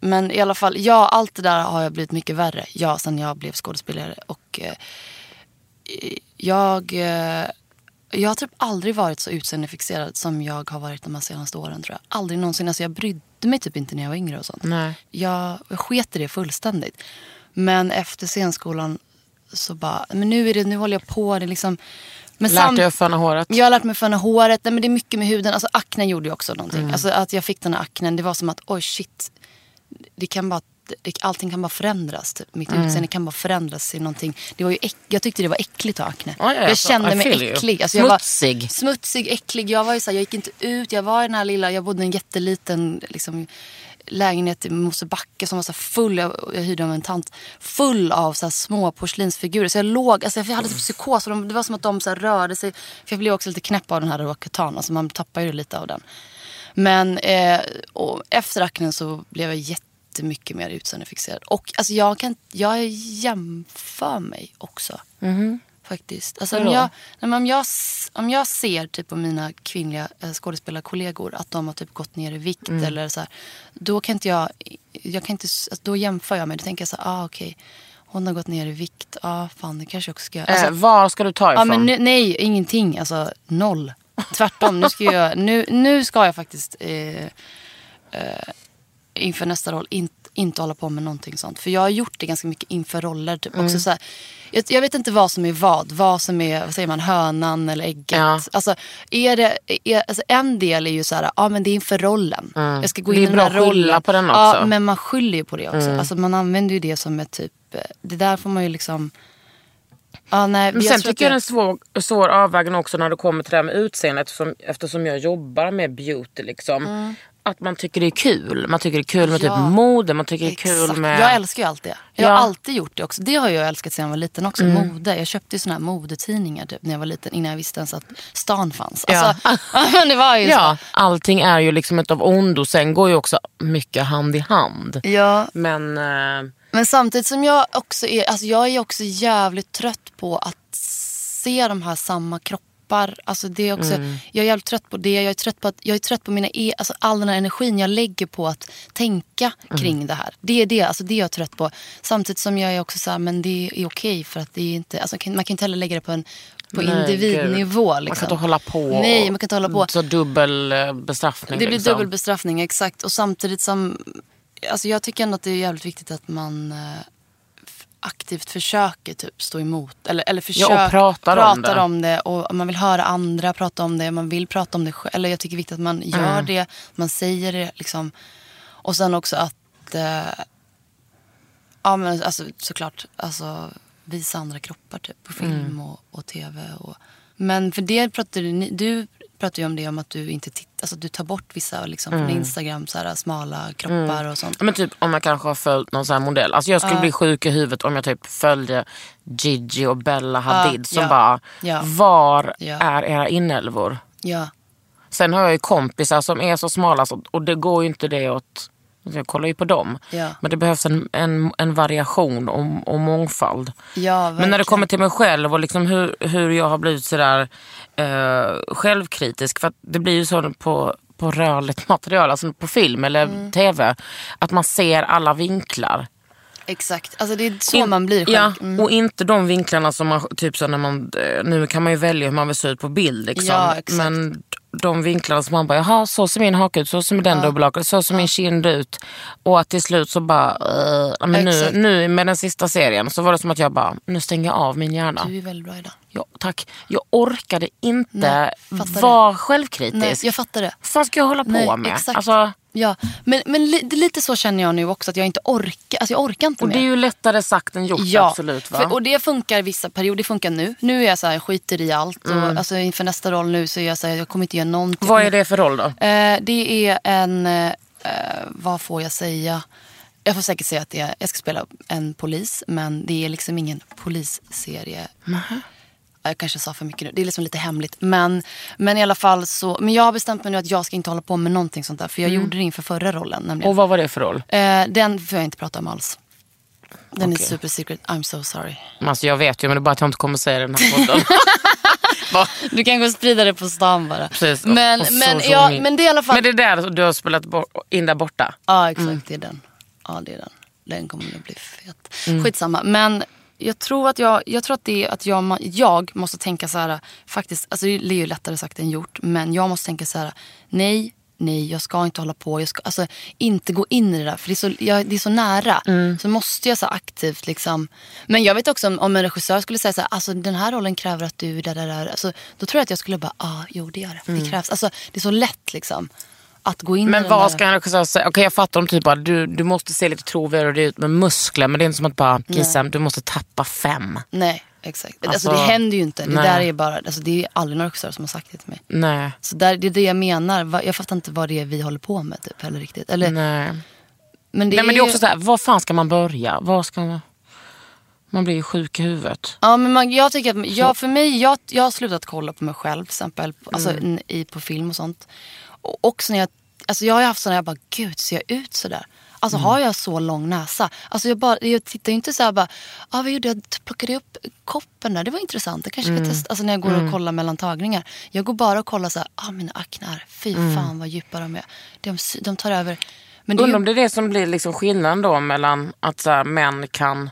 Men i alla fall, ja allt det där har jag blivit mycket värre. Ja, sen jag blev skådespelare och eh, jag, eh, jag har typ aldrig varit så utseendefixerad som jag har varit de här senaste åren tror jag. Aldrig någonsin. Alltså jag brydde mig typ inte när jag var yngre och sånt. Nej. Jag, jag sket i det fullständigt. Men efter scenskolan så bara, men nu är det, nu håller jag på. Det är liksom, men Lärt dig att föna håret? jag har lärt mig föna håret. Nej, men det är mycket med huden. Alltså akne gjorde ju också någonting. Mm. Alltså att jag fick den här aknen. Det var som att oj shit. Det kan bara, allting kan bara förändras. Typ. Mitt Mm. utseende kan bara förändras till någonting. Det var ju äck, jag tyckte det var äckligt att ha akne. Ja, ja, jag kände mig äcklig. Alltså, jag var- Smutsig. Smutsig, äcklig. Jag var ju så här, jag gick inte ut. Jag var i den här lilla, jag bodde i en jätteliten liksom, lägenhet i Mosebacke som var så full, jag, jag hyrde av en tant, full av så små porslinsfigurer. Så jag låg, alltså jag hade typ psykos. Och de, det var som att de så rörde sig. För jag blev också lite knäpp av den här Roacutan. Alltså man tappar ju lite av den. Men eh, efter aknen så blev jag jättemycket mer utseendefixerad. Och alltså jag, kan, jag jämför mig också. Faktiskt. Alltså om, jag, nej, om, jag, om jag ser typ på mina kvinnliga eh, skådespelarkollegor att de har typ gått ner i vikt eller så här, då kan inte jag, jag kan inte, alltså, då jämför jag mig. Då tänker jag så här, ah, okej, hon har gått ner i vikt, ja ah, fan det kanske jag också ska göra. Alltså, eh, var ska du ta ifrån? men nu, nej, ingenting. Alltså noll. Tvärtom. Nu ska jag, nu, nu ska jag faktiskt eh, eh, inför nästa roll in, inte hålla på med någonting sånt. För jag har gjort det ganska mycket inför roller. Typ. Mm. Också så här, jag, jag vet inte vad som är vad. Vad som är vad säger man, hönan eller ägget. Ja. Alltså, är det, är, alltså, en del är ju så här, ja men det är inför rollen. Jag ska gå Mm. Det in är i bra den här att skylla rollen. på den Ja, också. men man skyller ju på det också. Mm. Alltså, man använder ju det som ett typ, det där får man ju liksom Ja, nej, Men jag sen tycker jag det är en svår, svår avvägning också när det kommer till det här med utseende eftersom, eftersom jag jobbar med beauty. Liksom, Att man tycker det är kul. Man tycker det är kul med Mm. Ja. typ mode, man tycker det är kul med... Jag älskar ju allt det. Jag Ja. har alltid gjort det också. Det har jag älskat sedan jag var liten också. Mm. Mode. Jag köpte ju såna här modetidningar typ, när jag var liten innan jag visste ens att stan fanns. Ja. Alltså, det var ju Ja, allting är ju liksom ett av ondo. Sen går ju också mycket hand i hand. så. Ja. Men eh, Men samtidigt som jag också är, alltså jag är också jävligt trött på att se de här samma kroppar. Alltså det är också, Mm. Jag är jävligt trött på det. Jag är trött på, att, jag är trött på mina e, alltså all den här energin jag lägger på att tänka Mm. kring det här. Det är det, alltså det är jag trött på. Samtidigt som jag är också så här, men det är okej för att det är inte, alltså man kan inte heller lägga det på en på Nej, individnivå. man Liksom. kan inte hålla på. Nej, man kan inte hålla på. Så dubbel eh, bestraffning. Det blir liksom. dubbel bestraffning, exakt. Och samtidigt som... Alltså jag tycker ändå att det är jävligt viktigt att man eh, aktivt försöker typ stå emot. Eller, eller försök, och pratar om det. om det. Och man vill höra andra prata om det. Man vill prata om det själv. Eller jag tycker det är viktigt att man gör Mm. det. Man säger det liksom. Och sen också att... Eh, ja men alltså såklart. Alltså visa andra kroppar typ på film Mm. och, och tv. Och, men för det pratade ni, du pratade ju om det om att du inte tittar, alltså du tar bort vissa liksom Mm. från Instagram, så här, smala kroppar och sånt. Men typ om jag kanske har följt någon sån här modell. Alltså jag skulle bli sjuk i huvudet om jag typ följde Gigi och Bella Hadid som ja. bara, Ja. var Ja. är era inälvor? Ja, Sen har jag ju kompisar som är så smala så, och det går ju inte det åt, jag kollar ju på dem. Ja. Men det behövs en, en, en variation och, och mångfald. ja Men när det kommer till mig själv och liksom hur, hur jag har blivit sådär eh, självkritisk. För det blir ju så på, på rörligt material, alltså på film eller Mm. tv. Att man ser alla vinklar. Exakt, alltså det är så man blir själv. Ja, Mm. och inte de vinklarna som man, typ så när man, eh, nu kan man ju välja hur man vill se ut på bild liksom. Ja, exakt. Men de vinklarna som man bara, jaha så ser min haka ut, så ser den dubbelhaka ut, så ser min kind ut. Och att till slut så bara, eh, men nu, nu med den sista serien så var det som att jag bara, nu stänger jag av min hjärna. Du är väldigt bra idag. Ja, tack. Jag orkade inte Nej, vara Nej, självkritisk. jag fattar det. Vad ska jag hålla på Nej, med? exakt. Alltså, Ja, men, men li, lite så känner jag nu också, att jag inte orkar. Alltså jag orkar inte och mer. det är ju lättare sagt än gjort Ja, absolut. Va? För, och det funkar vissa perioder, det funkar nu. Nu är jag så här, jag skiter i allt. Och, alltså, inför nästa roll nu så är jag så här, jag kommer inte göra någonting. Mm. Vad är det för roll då? Eh, det är en, eh, vad får jag säga? Jag får säkert säga att det är, jag ska spela en polis, men det är liksom ingen polisserie. Jag kanske sa för mycket nu. Det är liksom lite hemligt. Men, men i alla fall så, men jag har bestämt mig nu att jag ska inte hålla på med någonting sånt där. För jag gjorde det inför förra rollen. Nämligen. Mm. Och vad var det för roll? Eh, den får jag inte prata om alls. Den är Okej. super secret. I'm so sorry. Alltså jag vet ju men det är bara att jag inte kommer säga det den här podden. Du kan gå och sprida det på stan bara. Precis. Men, Och men, social ja, men det är i alla fall... Men det är där du har spelat in där borta. Ja exakt, det är den. Ja det är den. Den kommer att bli fet. Mm. Skitsamma. Men jag tror att jag, jag tror att det är att jag, jag måste tänka så här. Faktiskt, alltså det är ju lättare sagt än gjort. Men jag måste tänka så här. Nej, nej jag ska inte hålla på. Jag ska alltså inte gå in i det där. För det är så, jag, det är så nära. Mm. Så måste jag så aktivt liksom. Men jag vet också om, om en regissör skulle säga så här. Alltså den här rollen kräver att du där, där, där. Alltså, då tror jag att jag skulle bara, ah, jo det gör det. Det krävs. Alltså det är så lätt liksom. Att gå in i Mm. Men vad ska en regissör säga? Okej jag fattar om typ bara, du, du måste se lite trovärdig ut med muskler. Men det är inte som att bara, Kissam du måste tappa fem. Nej, exakt. Alltså, Alltså, det händer ju inte. Det nej. där är bara, alltså, det är aldrig några regissörer som har sagt det till mig. Nej. Så där, det är det jag menar. Jag fattar inte vad det är vi håller på med typ heller riktigt. Eller, Nej. men det Nej är men det är också så här, var fan ska man börja? Var ska man... Man blir ju sjuk i huvudet. Ja, men man, jag tycker att, jag, för mig, jag, jag har slutat kolla på mig själv till exempel. Alltså, Mm. i, på film och sånt. Och också när jag, alltså jag har haft sådana, jag bara, gud ser jag ut sådär? Alltså Mm. har jag så lång näsa? Alltså jag, bara, jag tittar ju inte så här bara, ah, vad gjorde jag? Plockade upp koppen där? Det var intressant. Jag kanske ska Mm. testa. Alltså när jag går och kollar mellan tagningar. Jag går bara och kollar så här, ah mina aknar, fy Mm. fan vad djupa de är. De, de tar över. Men Undrar om det är det som blir liksom skillnaden då mellan att så här, män kan,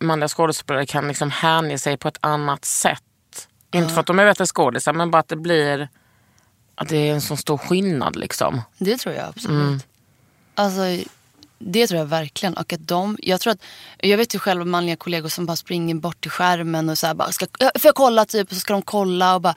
manliga skådespelare kan liksom hänge sig på ett annat sätt. Inte för att de är bättre skådisar men bara att det blir, att det är en så stor skillnad liksom. Det tror jag absolut. Mm. Alltså, det tror jag verkligen. Och att de, jag, tror att, jag vet ju själv manliga kollegor som bara springer bort till skärmen och så här bara, ska, "Ja, får jag kolla typ? Och så ska de kolla och bara,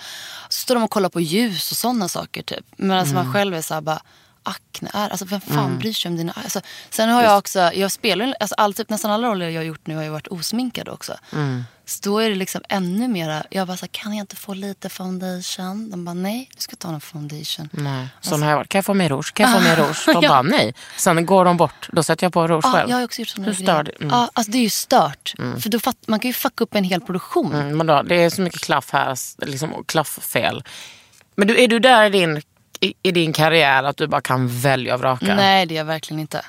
så står de och kollar på ljus och sådana saker typ. Medan Mm. man själv är så här bara, akne är, alltså vem fan bryr sig om dina alltså, Sen har jag också, jag spelar alltså, all, typ, nästan alla roller jag har gjort nu har ju varit osminkad också. Mm. Så då är det liksom ännu mera, jag bara så här, kan jag inte få lite foundation? De bara, nej du ska ta någon foundation. Nej. Sån har jag varit. Kan jag få mer rouge? Kan jag få mer rouge? De bara nej. Sen går de bort. Då sätter jag på rouge Ja, själv. jag har också gjort sådana Hur stör det? Mm. Ja, alltså det är ju stört. För då fatt, man kan ju fucka upp en hel produktion. Mm, men då, det är så mycket klaff här, liksom, klafffel. Men du, är du där i din, i, i din karriär att du bara kan välja och vraka? Nej, det är jag verkligen inte.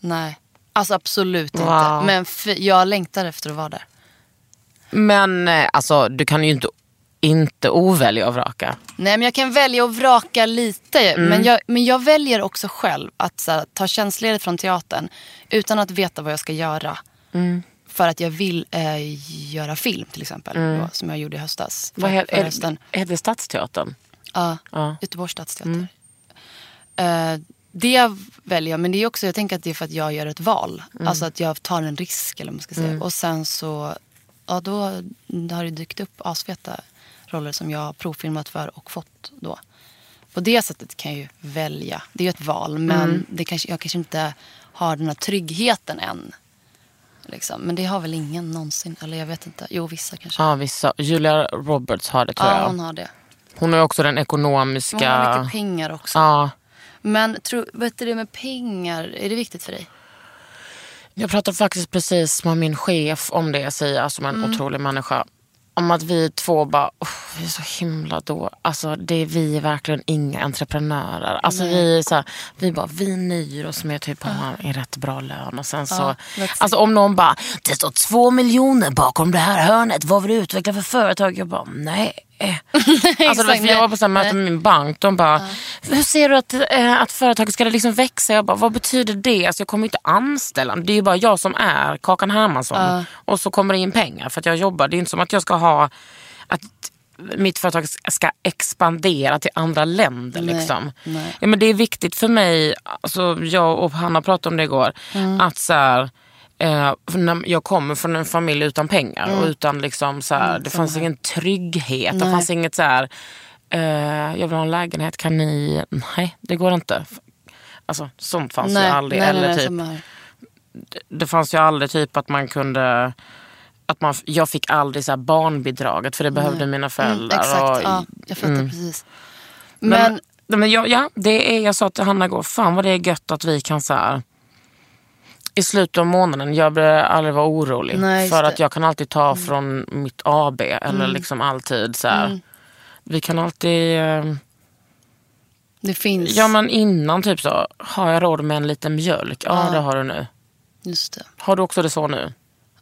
Nej. Alltså absolut inte. Wow. Men f- jag längtar efter att vara där. Men eh, alltså, du kan ju inte, inte ovälja och vraka. Nej, men jag kan välja att vraka lite. Mm. Men, jag, men jag väljer också själv att här, ta tjänstledigt från teatern utan att veta vad jag ska göra. Mm. För att jag vill eh, göra film till exempel. Då, som jag gjorde i höstas. Mm. Vad För- he- hösten. Stadsteatern? Ja, Ja. Mm. Göteborgs stadsteater. Eh, det väljer jag, men det är också, jag tänker att det är för att jag gör ett val. Mm. Alltså att jag tar en risk eller man ska säga. Och sen så, ja då har det dykt upp asfeta roller som jag har provfilmat för och fått då. På det sättet kan jag ju välja. Det är ju ett val, men Mm. det kanske, jag kanske inte har den här tryggheten än. Liksom. Men det har väl ingen någonsin, eller jag vet inte. Jo, vissa kanske. Ja, vissa. Julia Roberts har det tror ja, jag. hon har det. Hon har också den Hon ekonomiska... har mycket pengar också. Ja. Men tro, vet du det med pengar, är det viktigt för dig? Jag pratade faktiskt precis med min chef om det, säger jag som en Mm. otrolig människa. Om att vi två bara, "Åh, vi är så himla då. Alltså det är vi är verkligen inga entreprenörer. Alltså vi är så här, vi bara, vi nöjer oss med typ att ha en rätt bra lön. Och sen så, let's see. alltså om någon bara, det står två miljoner bakom det här hörnet. Vad vill du utveckla för företag? Jag bara, nej. Alltså, det var- för jag var på här möte med min bank. De bara, hur ser du att, eh, att företaget ska liksom växa? Jag bara, vad betyder det? Alltså, jag kommer inte anställa. Det är ju bara jag som är Kakan Hermansson. Och så kommer det in pengar för att jag jobbar. Det är inte som att jag ska ha att mitt företag ska expandera till andra länder. Nej, Liksom. nej. Ja, men det är viktigt för mig, alltså, jag och Hanna pratade om det igår, Mm. att så här, eh, jag kommer från en familj utan pengar och utan liksom så här, det fanns ingen trygghet. Det Mm, Nej. fanns inget så här, eh, jag vill ha en lägenhet, kan ni? Nej, det går inte. Alltså sånt fanns ju aldrig. nej, nej, Eller nej, typ, det fanns ju aldrig typ att man kunde att man, jag fick aldrig så här barnbidraget för det behövde mina föräldrar. Mm, exakt, och, ja, jag fattar Mm. precis. men, Men, men, jag, ja, det är, jag sa till Hanna igår, fan vad det är gött att vi kan så här, i slutet av månaden, jag behöver aldrig vara orolig. Nej, för att jag kan alltid ta från mitt AB. Eller liksom alltid så här. Vi kan alltid... eh, det finns. Ja men innan typ så, har jag råd med en liten mjölk? Ja det har du nu. Just det. Har du också det så nu?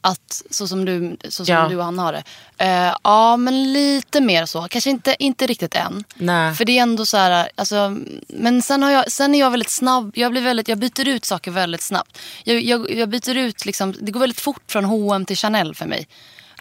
Att så som du, så som Ja. du och han har det. Eh, ja, men lite mer så. Kanske inte, inte riktigt än. Nej. För det är ändå så här, alltså, men sen, har jag, sen är jag väldigt snabb. Jag, blir väldigt, jag byter ut saker väldigt snabbt. Jag, jag, jag byter ut, liksom, det går väldigt fort från H&M till Chanel för mig.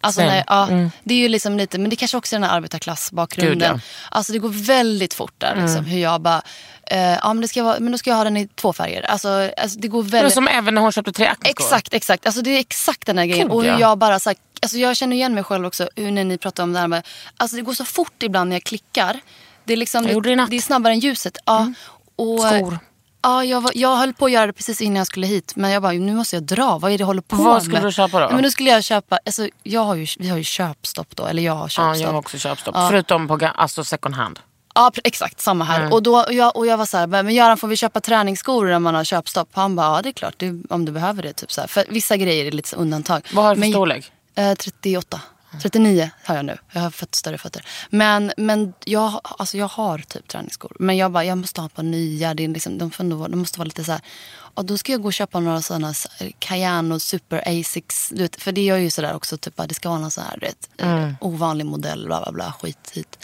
Alltså, när, ja, Det är ju liksom lite, men det kanske också är den här arbetarklassbakgrunden. Gud, ja. Alltså det går väldigt fort där. Liksom, hur jag bara, eh, ja men, det ska vara, men då ska jag ha den i två färger. Alltså, alltså det går väldigt... som även när hon köpte tre Acne-skor. Exakt, exakt. Alltså det är exakt den här grejen. Gud, och hur ja. jag bara så här, alltså jag känner igen mig själv också hur när ni pratar om det här med, alltså det går så fort ibland när jag klickar. Det är liksom, det det är snabbare än ljuset. Ja. Och, Skor. Ja, jag, var, jag höll på att göra det precis innan jag skulle hit. Men jag bara, nu måste jag dra. Vad är det jag håller på Vad med? skulle du köpa då? Ja, men då skulle jag köpa, alltså, jag har ju, vi har ju köpstopp då. Eller jag har Ja, köpstopp. jag har också köpstopp. Ja. Förutom på alltså second hand. Ja, exakt. Samma här. Mm. Och, då, och, jag, och jag var så här, men Göran får vi köpa träningsskor när man har köpstopp? Han bara, ja det är klart det, om du behöver det. Typ så här. För vissa grejer är lite undantag. Vad har du för Men- storlek? Eh, 38. 39 har jag nu. Jag har fått större fötter. Men, men jag, alltså jag har typ träningsskor. Men jag bara, jag måste ha ett par nya. Det är liksom, de, får ändå, de måste vara lite så här. Och då ska jag gå och köpa några sådana Cayenne och Super Asics. Du vet, för det gör ju sådär också. Typ, det ska vara någon sån här vet, eh, ovanlig modell. Bla bla bla. Skit hit.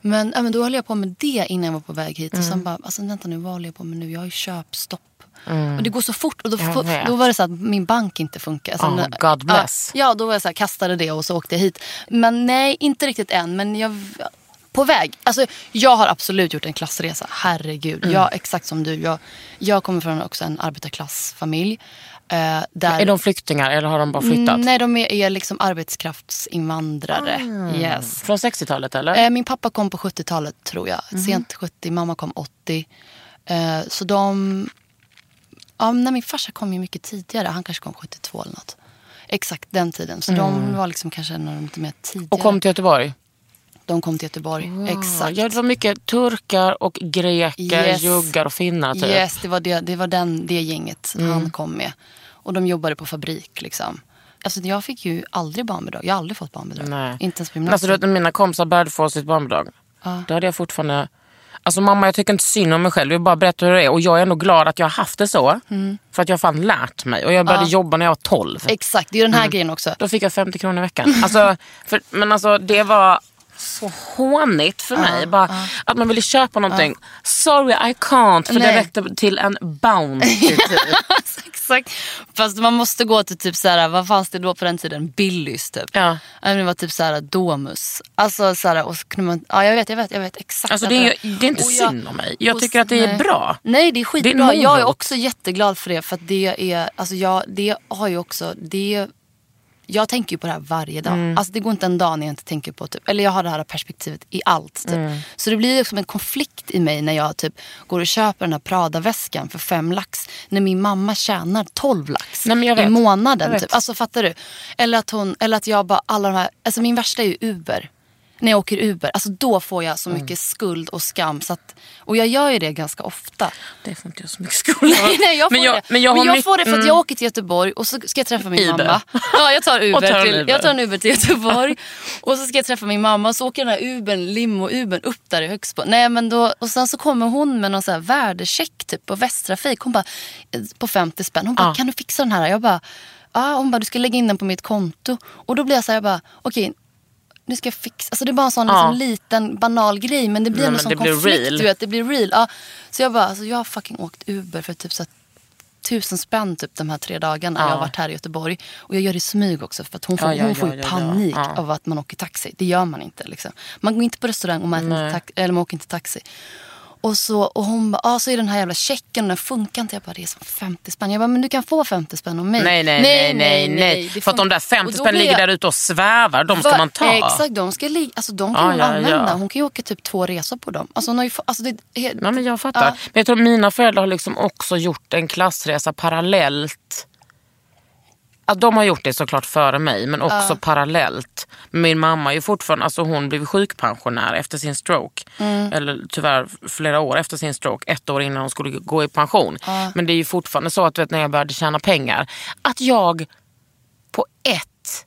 Men, ja, men då höll jag på med det innan jag var på väg hit. Och sen bara, alltså vänta nu, vad håller jag på med nu? Jag har ju köpstopp. Och det går så fort. Och då, då var det så att min bank inte funkar. Alltså, Oh, God bless. Ja, då var jag så här, kastade det och så åkte jag hit. Men nej, inte riktigt än. Men jag, på väg. Alltså, jag har absolut gjort en klassresa. Herregud. Mm. Jag, exakt som du. Jag, jag kommer från också en arbetarklassfamilj. Eh, där, Är de flyktingar eller har de bara flyttat? Nej, de är, är liksom arbetskraftsinvandrare. Ah. Yes. Från 60-talet eller? Eh, min pappa kom på 70-talet tror jag. Mhm. Sent 70, mamma kom 80. Eh, så de... Ja, nej, min farsa kom ju mycket tidigare. Han kanske kom 72 eller något. Exakt den tiden. Så de var liksom kanske en av de lite mer tidigare. Mm. Och kom till Göteborg? De kom till Göteborg. Exakt. Ja, det var mycket turkar och greker, Yes. juggar och finnar typ. Mm. Yes, det var det, det, var den, det gänget han kom med. Och de jobbade på fabrik liksom. Alltså jag fick ju aldrig barnbidrag. Jag har aldrig fått barnbidrag. Nej. Inte ens på Men Alltså, gymnasiet. när mina kompisar började få sitt barnbidrag, då hade jag fortfarande... Alltså mamma jag tycker inte synd om mig själv, jag vill bara berätta hur det är. Och jag är ändå glad att jag har haft det så. Mm. För att jag har fan lärt mig. Och jag började jobba när jag var 12. Exakt, det är den här Mm. grejen också. Då fick jag 50 kronor i veckan. Alltså, för, men alltså det var så hånigt för mig. Bara, Att man ville köpa någonting. Sorry I can't. För det Nej. räckte till en Bounty. typ. Exakt. Fast man måste gå till typ såhär, vad fanns det då på den tiden? Billys typ. Ja. Det var typ såhär Domus. Alltså såhär, och så kunde man, ja jag vet, jag vet, jag vet exakt. Alltså, det, är, det är inte och jag- synd om mig. Jag tycker att det är nej. bra. Nej det är skitbra. Det är jag är också jätteglad för det. För att det är, alltså jag, det har ju också, det jag tänker ju på det här varje dag. Mm. Alltså det går inte en dag när jag inte tänker på typ, eller jag har det här perspektivet i allt. Typ. Mm. Så det blir liksom en konflikt i mig när jag typ går och köper den här Prada-väskan för fem lax. När min mamma tjänar 12 lax Nej, men jag i månaden. Typ. Alltså fattar du? Eller att, hon, eller att jag bara, alla de här, alltså min värsta är ju Uber. När jag åker Uber, alltså då får jag så Mm. mycket skuld och skam. Så att, och jag gör ju det ganska ofta. Det får inte jag så mycket skuld Nej, nej, jag får men jag, det. Men jag, har mycket- får det för att mm. jag åker till Göteborg och så ska jag träffa min Uber. mamma. Ja, jag tar, Uber tar till, Uber. jag tar en Uber till Göteborg. och så ska jag träffa min mamma och så åker den här Ubern, limo-Ubern upp där i Högsbo. Nej, men då, och sen så kommer hon med någon så här värdecheck typ på Västtrafik. Hon bara, på 50 spänn. Hon bara, Ja. kan du fixa den här? Jag bara, ja. Hon bara, du ska lägga in den på mitt konto. Och då blir jag så här, jag bara, okej nu ska jag fixa. Alltså det är bara en sån Ja. liksom, liten banal grej men det blir Nej, en men sån konflikt. real. Du vet, det blir real. Ja. Så jag bara, alltså, jag har fucking åkt Uber för typ så tusen spänn typ de här tre dagarna. Ja. Jag har varit här i Göteborg. Och jag gör det i smyg också för att hon får, Ja, hon får panik av att man åker taxi. Det gör man inte. Liksom. Man går inte på restaurang och man, inte tax- eller man åker inte taxi. Och, så, och hon bara, ah, så är den här jävla checken, den funkar inte. Jag bara, det är som 50 spänn. Jag bara, men du kan få 50 spänn av mig. Nej, nej, nej, nej, nej. det För att de där 50 Och då spänn ligger jag- där ute och svävar. De ska Va- man ta. Exakt, de, ska ligga, alltså, de kan Ja, hon ja, använda. ja. Hon kan ju åka typ två resor på dem. Alltså, hon har ju, få- alltså, det, Nej, men jag fattar. Ja. Men jag tror mina föräldrar har liksom också gjort en klassresa parallellt. Ja, de har gjort det såklart före mig, men också parallellt. Min mamma är ju fortfarande, alltså hon blev sjukpensionär efter sin stroke. Mm. Eller tyvärr flera år efter sin stroke, ett år innan hon skulle gå i pension. Men det är ju fortfarande så att vet, när jag började tjäna pengar, att jag på ett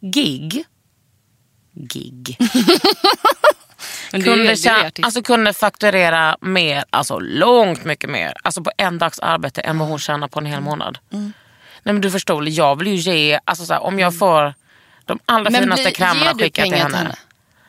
gig, gig, kunde, tjäna, alltså kunde fakturera mer, alltså långt mycket mer, alltså på en dags arbete än vad hon tjänar på en hel månad. Mm. Nej men du förstår, jag vill ju ge, alltså så här, om jag får de allra Men finaste ger du skickat till henne. henne?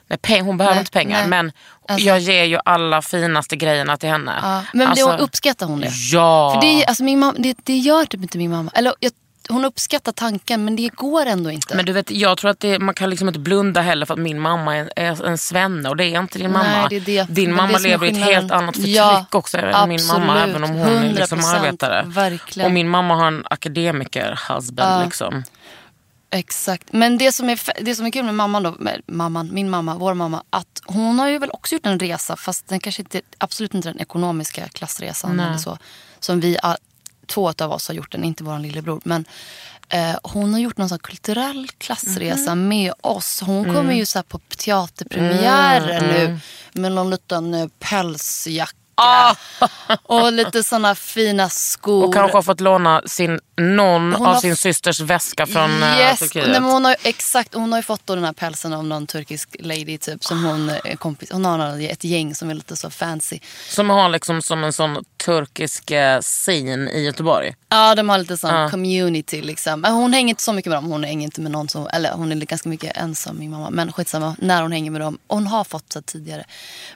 Nej, peng, hon behöver Nej, inte pengar nej. men Alltså- jag ger ju alla finaste grejerna till henne. Ja, men alltså, det, uppskattar hon det? Ja. För det, alltså, min mamma, det, det gör typ inte min mamma. Eller, jag, hon uppskattar tanken men det går ändå inte. Men du vet, jag tror att det, man kan liksom inte blunda heller för att min mamma är, är en svenne och det är inte din mamma. Nej, det är det. Din Men mamma det lever i ett helt annat förtryck Ja, också än min mamma absolut. även om hon är liksom 100%, arbetare. verkligen. Och min mamma har en akademiker-husband. Liksom. Exakt. Men det som, är, det som är kul med mamman då, med mamman, min mamma, vår mamma, att hon har ju väl också gjort en resa fast den kanske inte, absolut inte den ekonomiska klassresan eller så. Som vi, två av oss har gjort den, inte vår lillebror. Men eh, hon har gjort någon sån kulturell klassresa Mhm. med oss. Hon kommer Mm. ju så på teaterpremiärer nu med någon liten eh, pälsjacka. Och lite såna fina skor. Och kanske har fått låna sin, någon Hon av har sin systers väska från eh, yes. Turkiet. Nej, men hon har, exakt, hon har ju fått då den här pälsen av någon turkisk lady typ. Som hon, eh, kompis, hon har ett gäng som är lite så fancy. Som har liksom som en sån turkisk eh, scene i Göteborg. Ja, de har lite sån Ja. community liksom. Hon hänger inte så mycket med dem. Hon hänger inte med någon som, eller hon är ganska mycket ensam min mamma. Men skitsamma, när hon hänger med dem. Hon har fått så tidigare.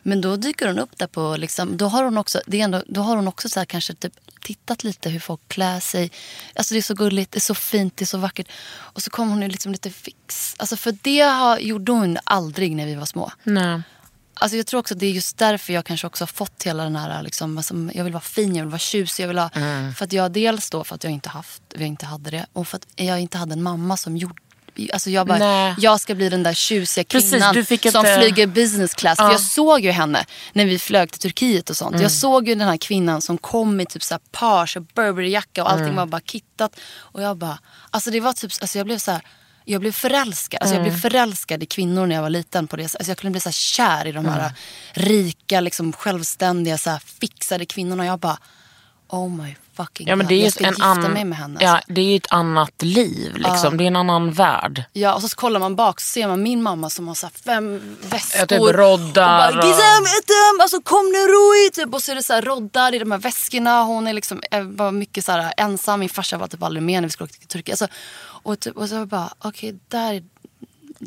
Men då dyker hon upp där på, liksom, då har hon också, det är ändå, då har hon också så kanske typ tittat lite hur folk klär sig. Alltså det är så gulligt, det är så fint, det är så vackert. Och så kommer hon liksom lite fix. Alltså för det har, gjorde hon aldrig när vi var små. Nej. Alltså jag tror också att det är just därför jag kanske också har fått hela den här, liksom, alltså, jag vill vara fin, jag vill vara tjusig. Jag vill ha, Mm. För att jag dels då för att jag inte, haft, jag inte hade det och för att jag inte hade en mamma som gjorde Alltså jag, bara, Nej. jag ska bli den där tjusiga Precis, kvinnan fick som inte- flyger business class. För Ja. jag såg ju henne när vi flög till Turkiet och sånt. Mm. Jag såg ju den här kvinnan som kom i typ så här page och Burberry-jacka och allting Mm. var bara kittat. Och jag bara, alltså det var typ, alltså jag blev så här, jag blev förälskad. Alltså jag Mm. blev förälskad i kvinnor när jag var liten. på det. Alltså jag kunde bli så här kär i de här Mm. rika, liksom, självständiga, så fixade kvinnorna. Jag bara, oh my fucking Ja, men god. det är jag ju ska en gifta annan, mig med henne. ja, det är ju ett annat liv. Liksom. Det är en annan värld. Ja, och så kollar man bak så ser man min mamma som har så fem väskor. Ja, typ roddar Och bara, Gizem, etem, alltså kom nu Rui. Typ. Och så är det så här roddar i de här väskorna. Hon är liksom, eh, var mycket så här ensam. Min farsa var typ aldrig med när vi skulle åka till Turkiet. Alltså, och, typ, och så jag bara, okej där är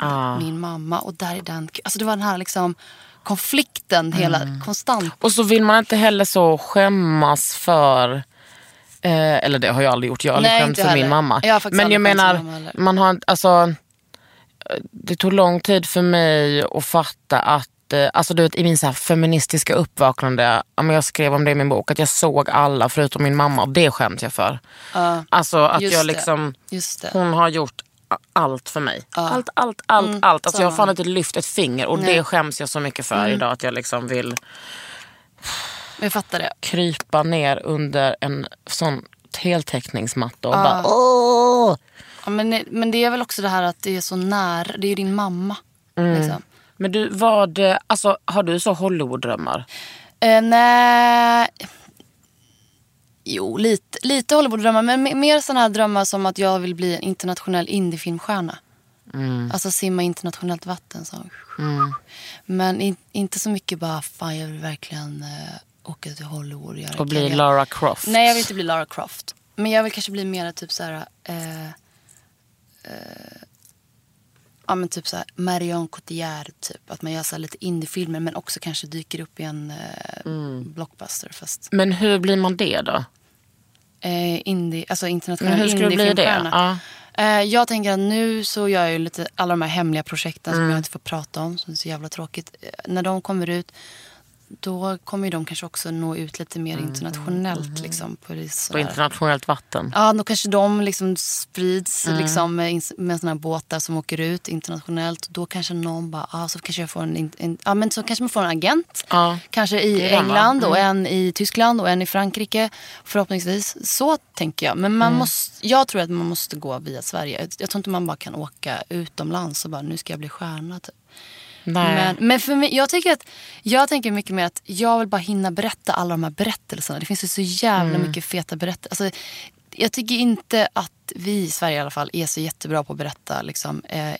Ah. min mamma och där är den. Alltså det var den här liksom konflikten hela, Mm. konstant. Och så vill man inte heller så skämmas för Eh, eller det har jag aldrig gjort. Jag har aldrig Nej, skämt inte för min mamma. Jag Men jag menar, man har, alltså, det tog lång tid för mig att fatta att eh, Alltså du vet, I min så feministiska uppvaknande, jag skrev om det i min bok, att jag såg alla förutom min mamma och det skäms jag för. alltså att jag liksom, hon har gjort allt för mig. Allt, allt, allt, Mm, allt. Alltså, jag har fan inte lyft ett finger och det skäms jag så mycket för Mm. idag. Att jag liksom vill Jag fattar det. krypa ner under en sån heltäckningsmatta och bara åh! Ja, men, men det är väl också det här att det är så nära. Det är ju din mamma. Mm. Liksom. Men du, vad, eh, alltså, har du så Hollywood-drömmar? Eh, nej. Jo, lite, lite Hollywood-drömmar. Men me- mer sådana här drömmar som att jag vill bli en internationell indiefilmstjärna. Alltså simma internationellt vatten. Så. Men in, inte så mycket bara, fan jag vill verkligen eh, åka till Hollywood och göra Och bli. Lara Croft? Nej, jag vill inte bli Lara Croft. Men jag vill kanske bli mer typ så här... Eh, eh, ja, men typ så här, Marion Cotillard, typ. Att man gör så lite indiefilmer men också kanske dyker upp i en eh, blockbuster. Fast Men hur blir man det då? eh, indie, alltså internationell Men hur skulle bli det? Ja. Eh, jag tänker att nu så gör jag ju lite alla de här hemliga projekten Mm. som jag inte får prata om, som är så jävla tråkigt. Eh, när de kommer ut, då kommer de kanske också nå ut lite mer internationellt. Liksom, på, Mm. På internationellt vatten? Ja, då kanske de liksom sprids Mm. liksom, med, ins- med såna båtar som åker ut internationellt. Då kanske någon bara, ah, så kanske jag får en, en, ja, men så kanske man får en agent. Ja. Kanske i? England och Mm. en i Tyskland och en i Frankrike. Förhoppningsvis. Så tänker jag. Men man Mm. måste, jag tror att man måste gå via Sverige. Jag, jag tror inte man bara kan åka utomlands och bara, nu ska jag bli stjärna. Typ. Nej. Men, men för mig, jag, tycker att, jag tänker mycket mer att jag vill bara hinna berätta alla de här berättelserna. Det finns ju så jävla Mm. mycket feta berättelser. Alltså, jag tycker inte att vi i Sverige i alla fall är så jättebra på att berätta liksom, eh,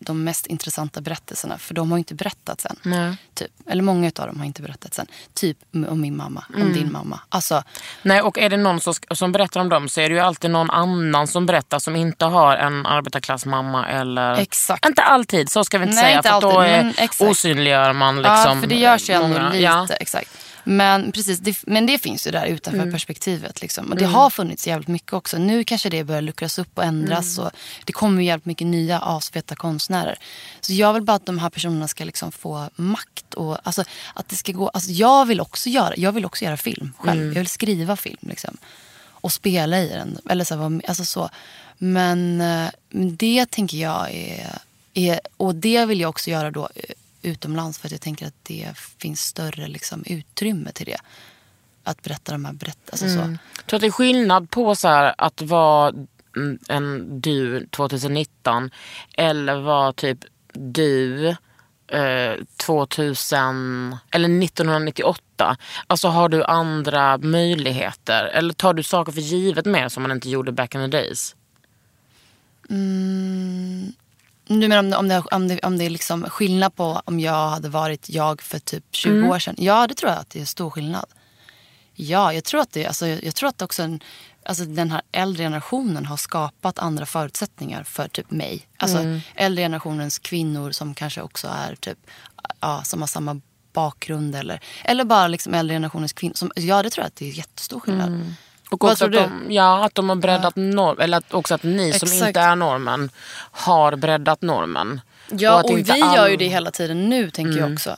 de mest intressanta berättelserna. För de har ju inte berättats än. Nej. Typ. Eller många av dem har inte berättats än. Typ om min mamma, om Mm. din mamma. Alltså, Nej, och är det någon som, som berättar om dem så är det ju alltid någon annan som berättar som inte har en arbetarklassmamma eller... Exakt. Inte alltid, så ska vi inte Nej, säga. inte för att då alltid, är, men osynliggör man liksom ja, för det görs ju ändå lite. Ja. Exakt. Men precis, det, men det finns ju där utanför Mm. perspektivet. Liksom. Och det har funnits jävligt mycket också. Nu kanske det börjar luckras upp och ändras. Mm. Och det kommer ju jävligt mycket nya asfeta konstnärer. Så jag vill bara att de här personerna ska liksom få makt. Och, alltså, att det ska gå, alltså, jag, vill också göra, jag vill också göra film själv. Mm. Jag vill skriva film. Liksom. Och spela i den. Eller så, här, alltså, så. Men eh, men det tänker jag är, är... Och det vill jag också göra då eh, utomlands för att jag tänker att det finns större liksom, utrymme till det. Att berätta de här berätt alltså så. Jag tror att det är skillnad på så här, att vara mm, en du 2019 eller vara typ du eh, 2000 eller 1998. Alltså har du andra möjligheter? Eller tar du saker för givet mer som man inte gjorde back in the days? Du menar om, det- om, det, om, det, om det är liksom skillnad på om jag hade varit jag för typ 20 Mm. år sedan? Ja, det tror jag att det är stor skillnad. Ja, jag tror att det, alltså, jag, jag tror att också en, alltså, den här äldre generationen har skapat andra förutsättningar för typ mig. Alltså Mm. äldre generationens kvinnor som kanske också är typ, ja, som har samma bakgrund eller, eller bara liksom äldre generationens kvinnor. Som, ja, det tror jag att det är jättestor skillnad. Mm. Och Vad tror att de, ja, att de har breddat norm, eller att, också att ni som Exakt. inte är normen har breddat normen. Ja, och, inte vi all- gör ju det hela tiden nu, tänker jag också.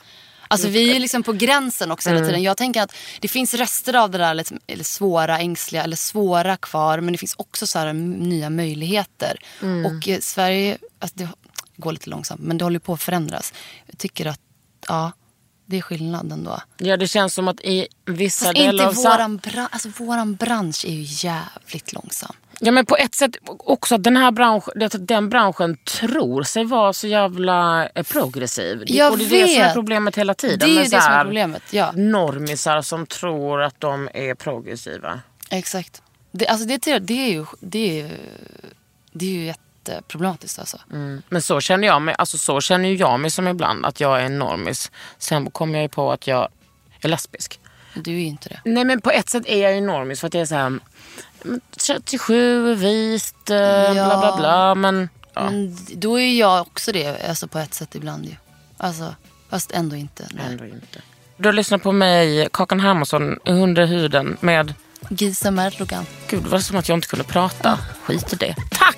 Alltså vi är ju liksom på gränsen också hela tiden. Jag tänker att det finns rester av det där liksom, eller svåra, ängsliga eller svåra kvar. Men det finns också så nya möjligheter. Och eh, Sverige, alltså det går lite långsamt, men det håller på att förändras. Jag tycker att, ja, det är skillnad ändå. Ja, det känns som att i vissa Fast inte delar av sam- våran, bra- alltså våran bransch är ju jävligt långsam. Ja men på ett sätt också att den här branschen, den branschen tror sig vara så jävla eh, progressiv. Jag och det är det som är vet. problemet hela tiden. Det är det som är problemet, ja. Normisar som tror att de är progressiva. Exakt. Det, alltså det, det, är ju, det, är ju, det är ju jätteproblematiskt alltså. Mm. Men så känner jag mig, alltså så känner ju jag mig som ibland att jag är en normis. Sen kommer jag ju på att jag är lesbisk. Du är ju inte det. Nej men på ett sätt är jag ju normis för att jag är så här men 37, vist, eh, bla bla bla. Men ja. Men då är jag också det, alltså på ett sätt ibland ju. Alltså, fast ändå inte. Nej. Ändå inte. Du har lyssnat på mig, Kakan Hermansson, under huden med... Gisa Merlogan. Gud, det var som att jag inte kunde prata. Skit i det. Tack!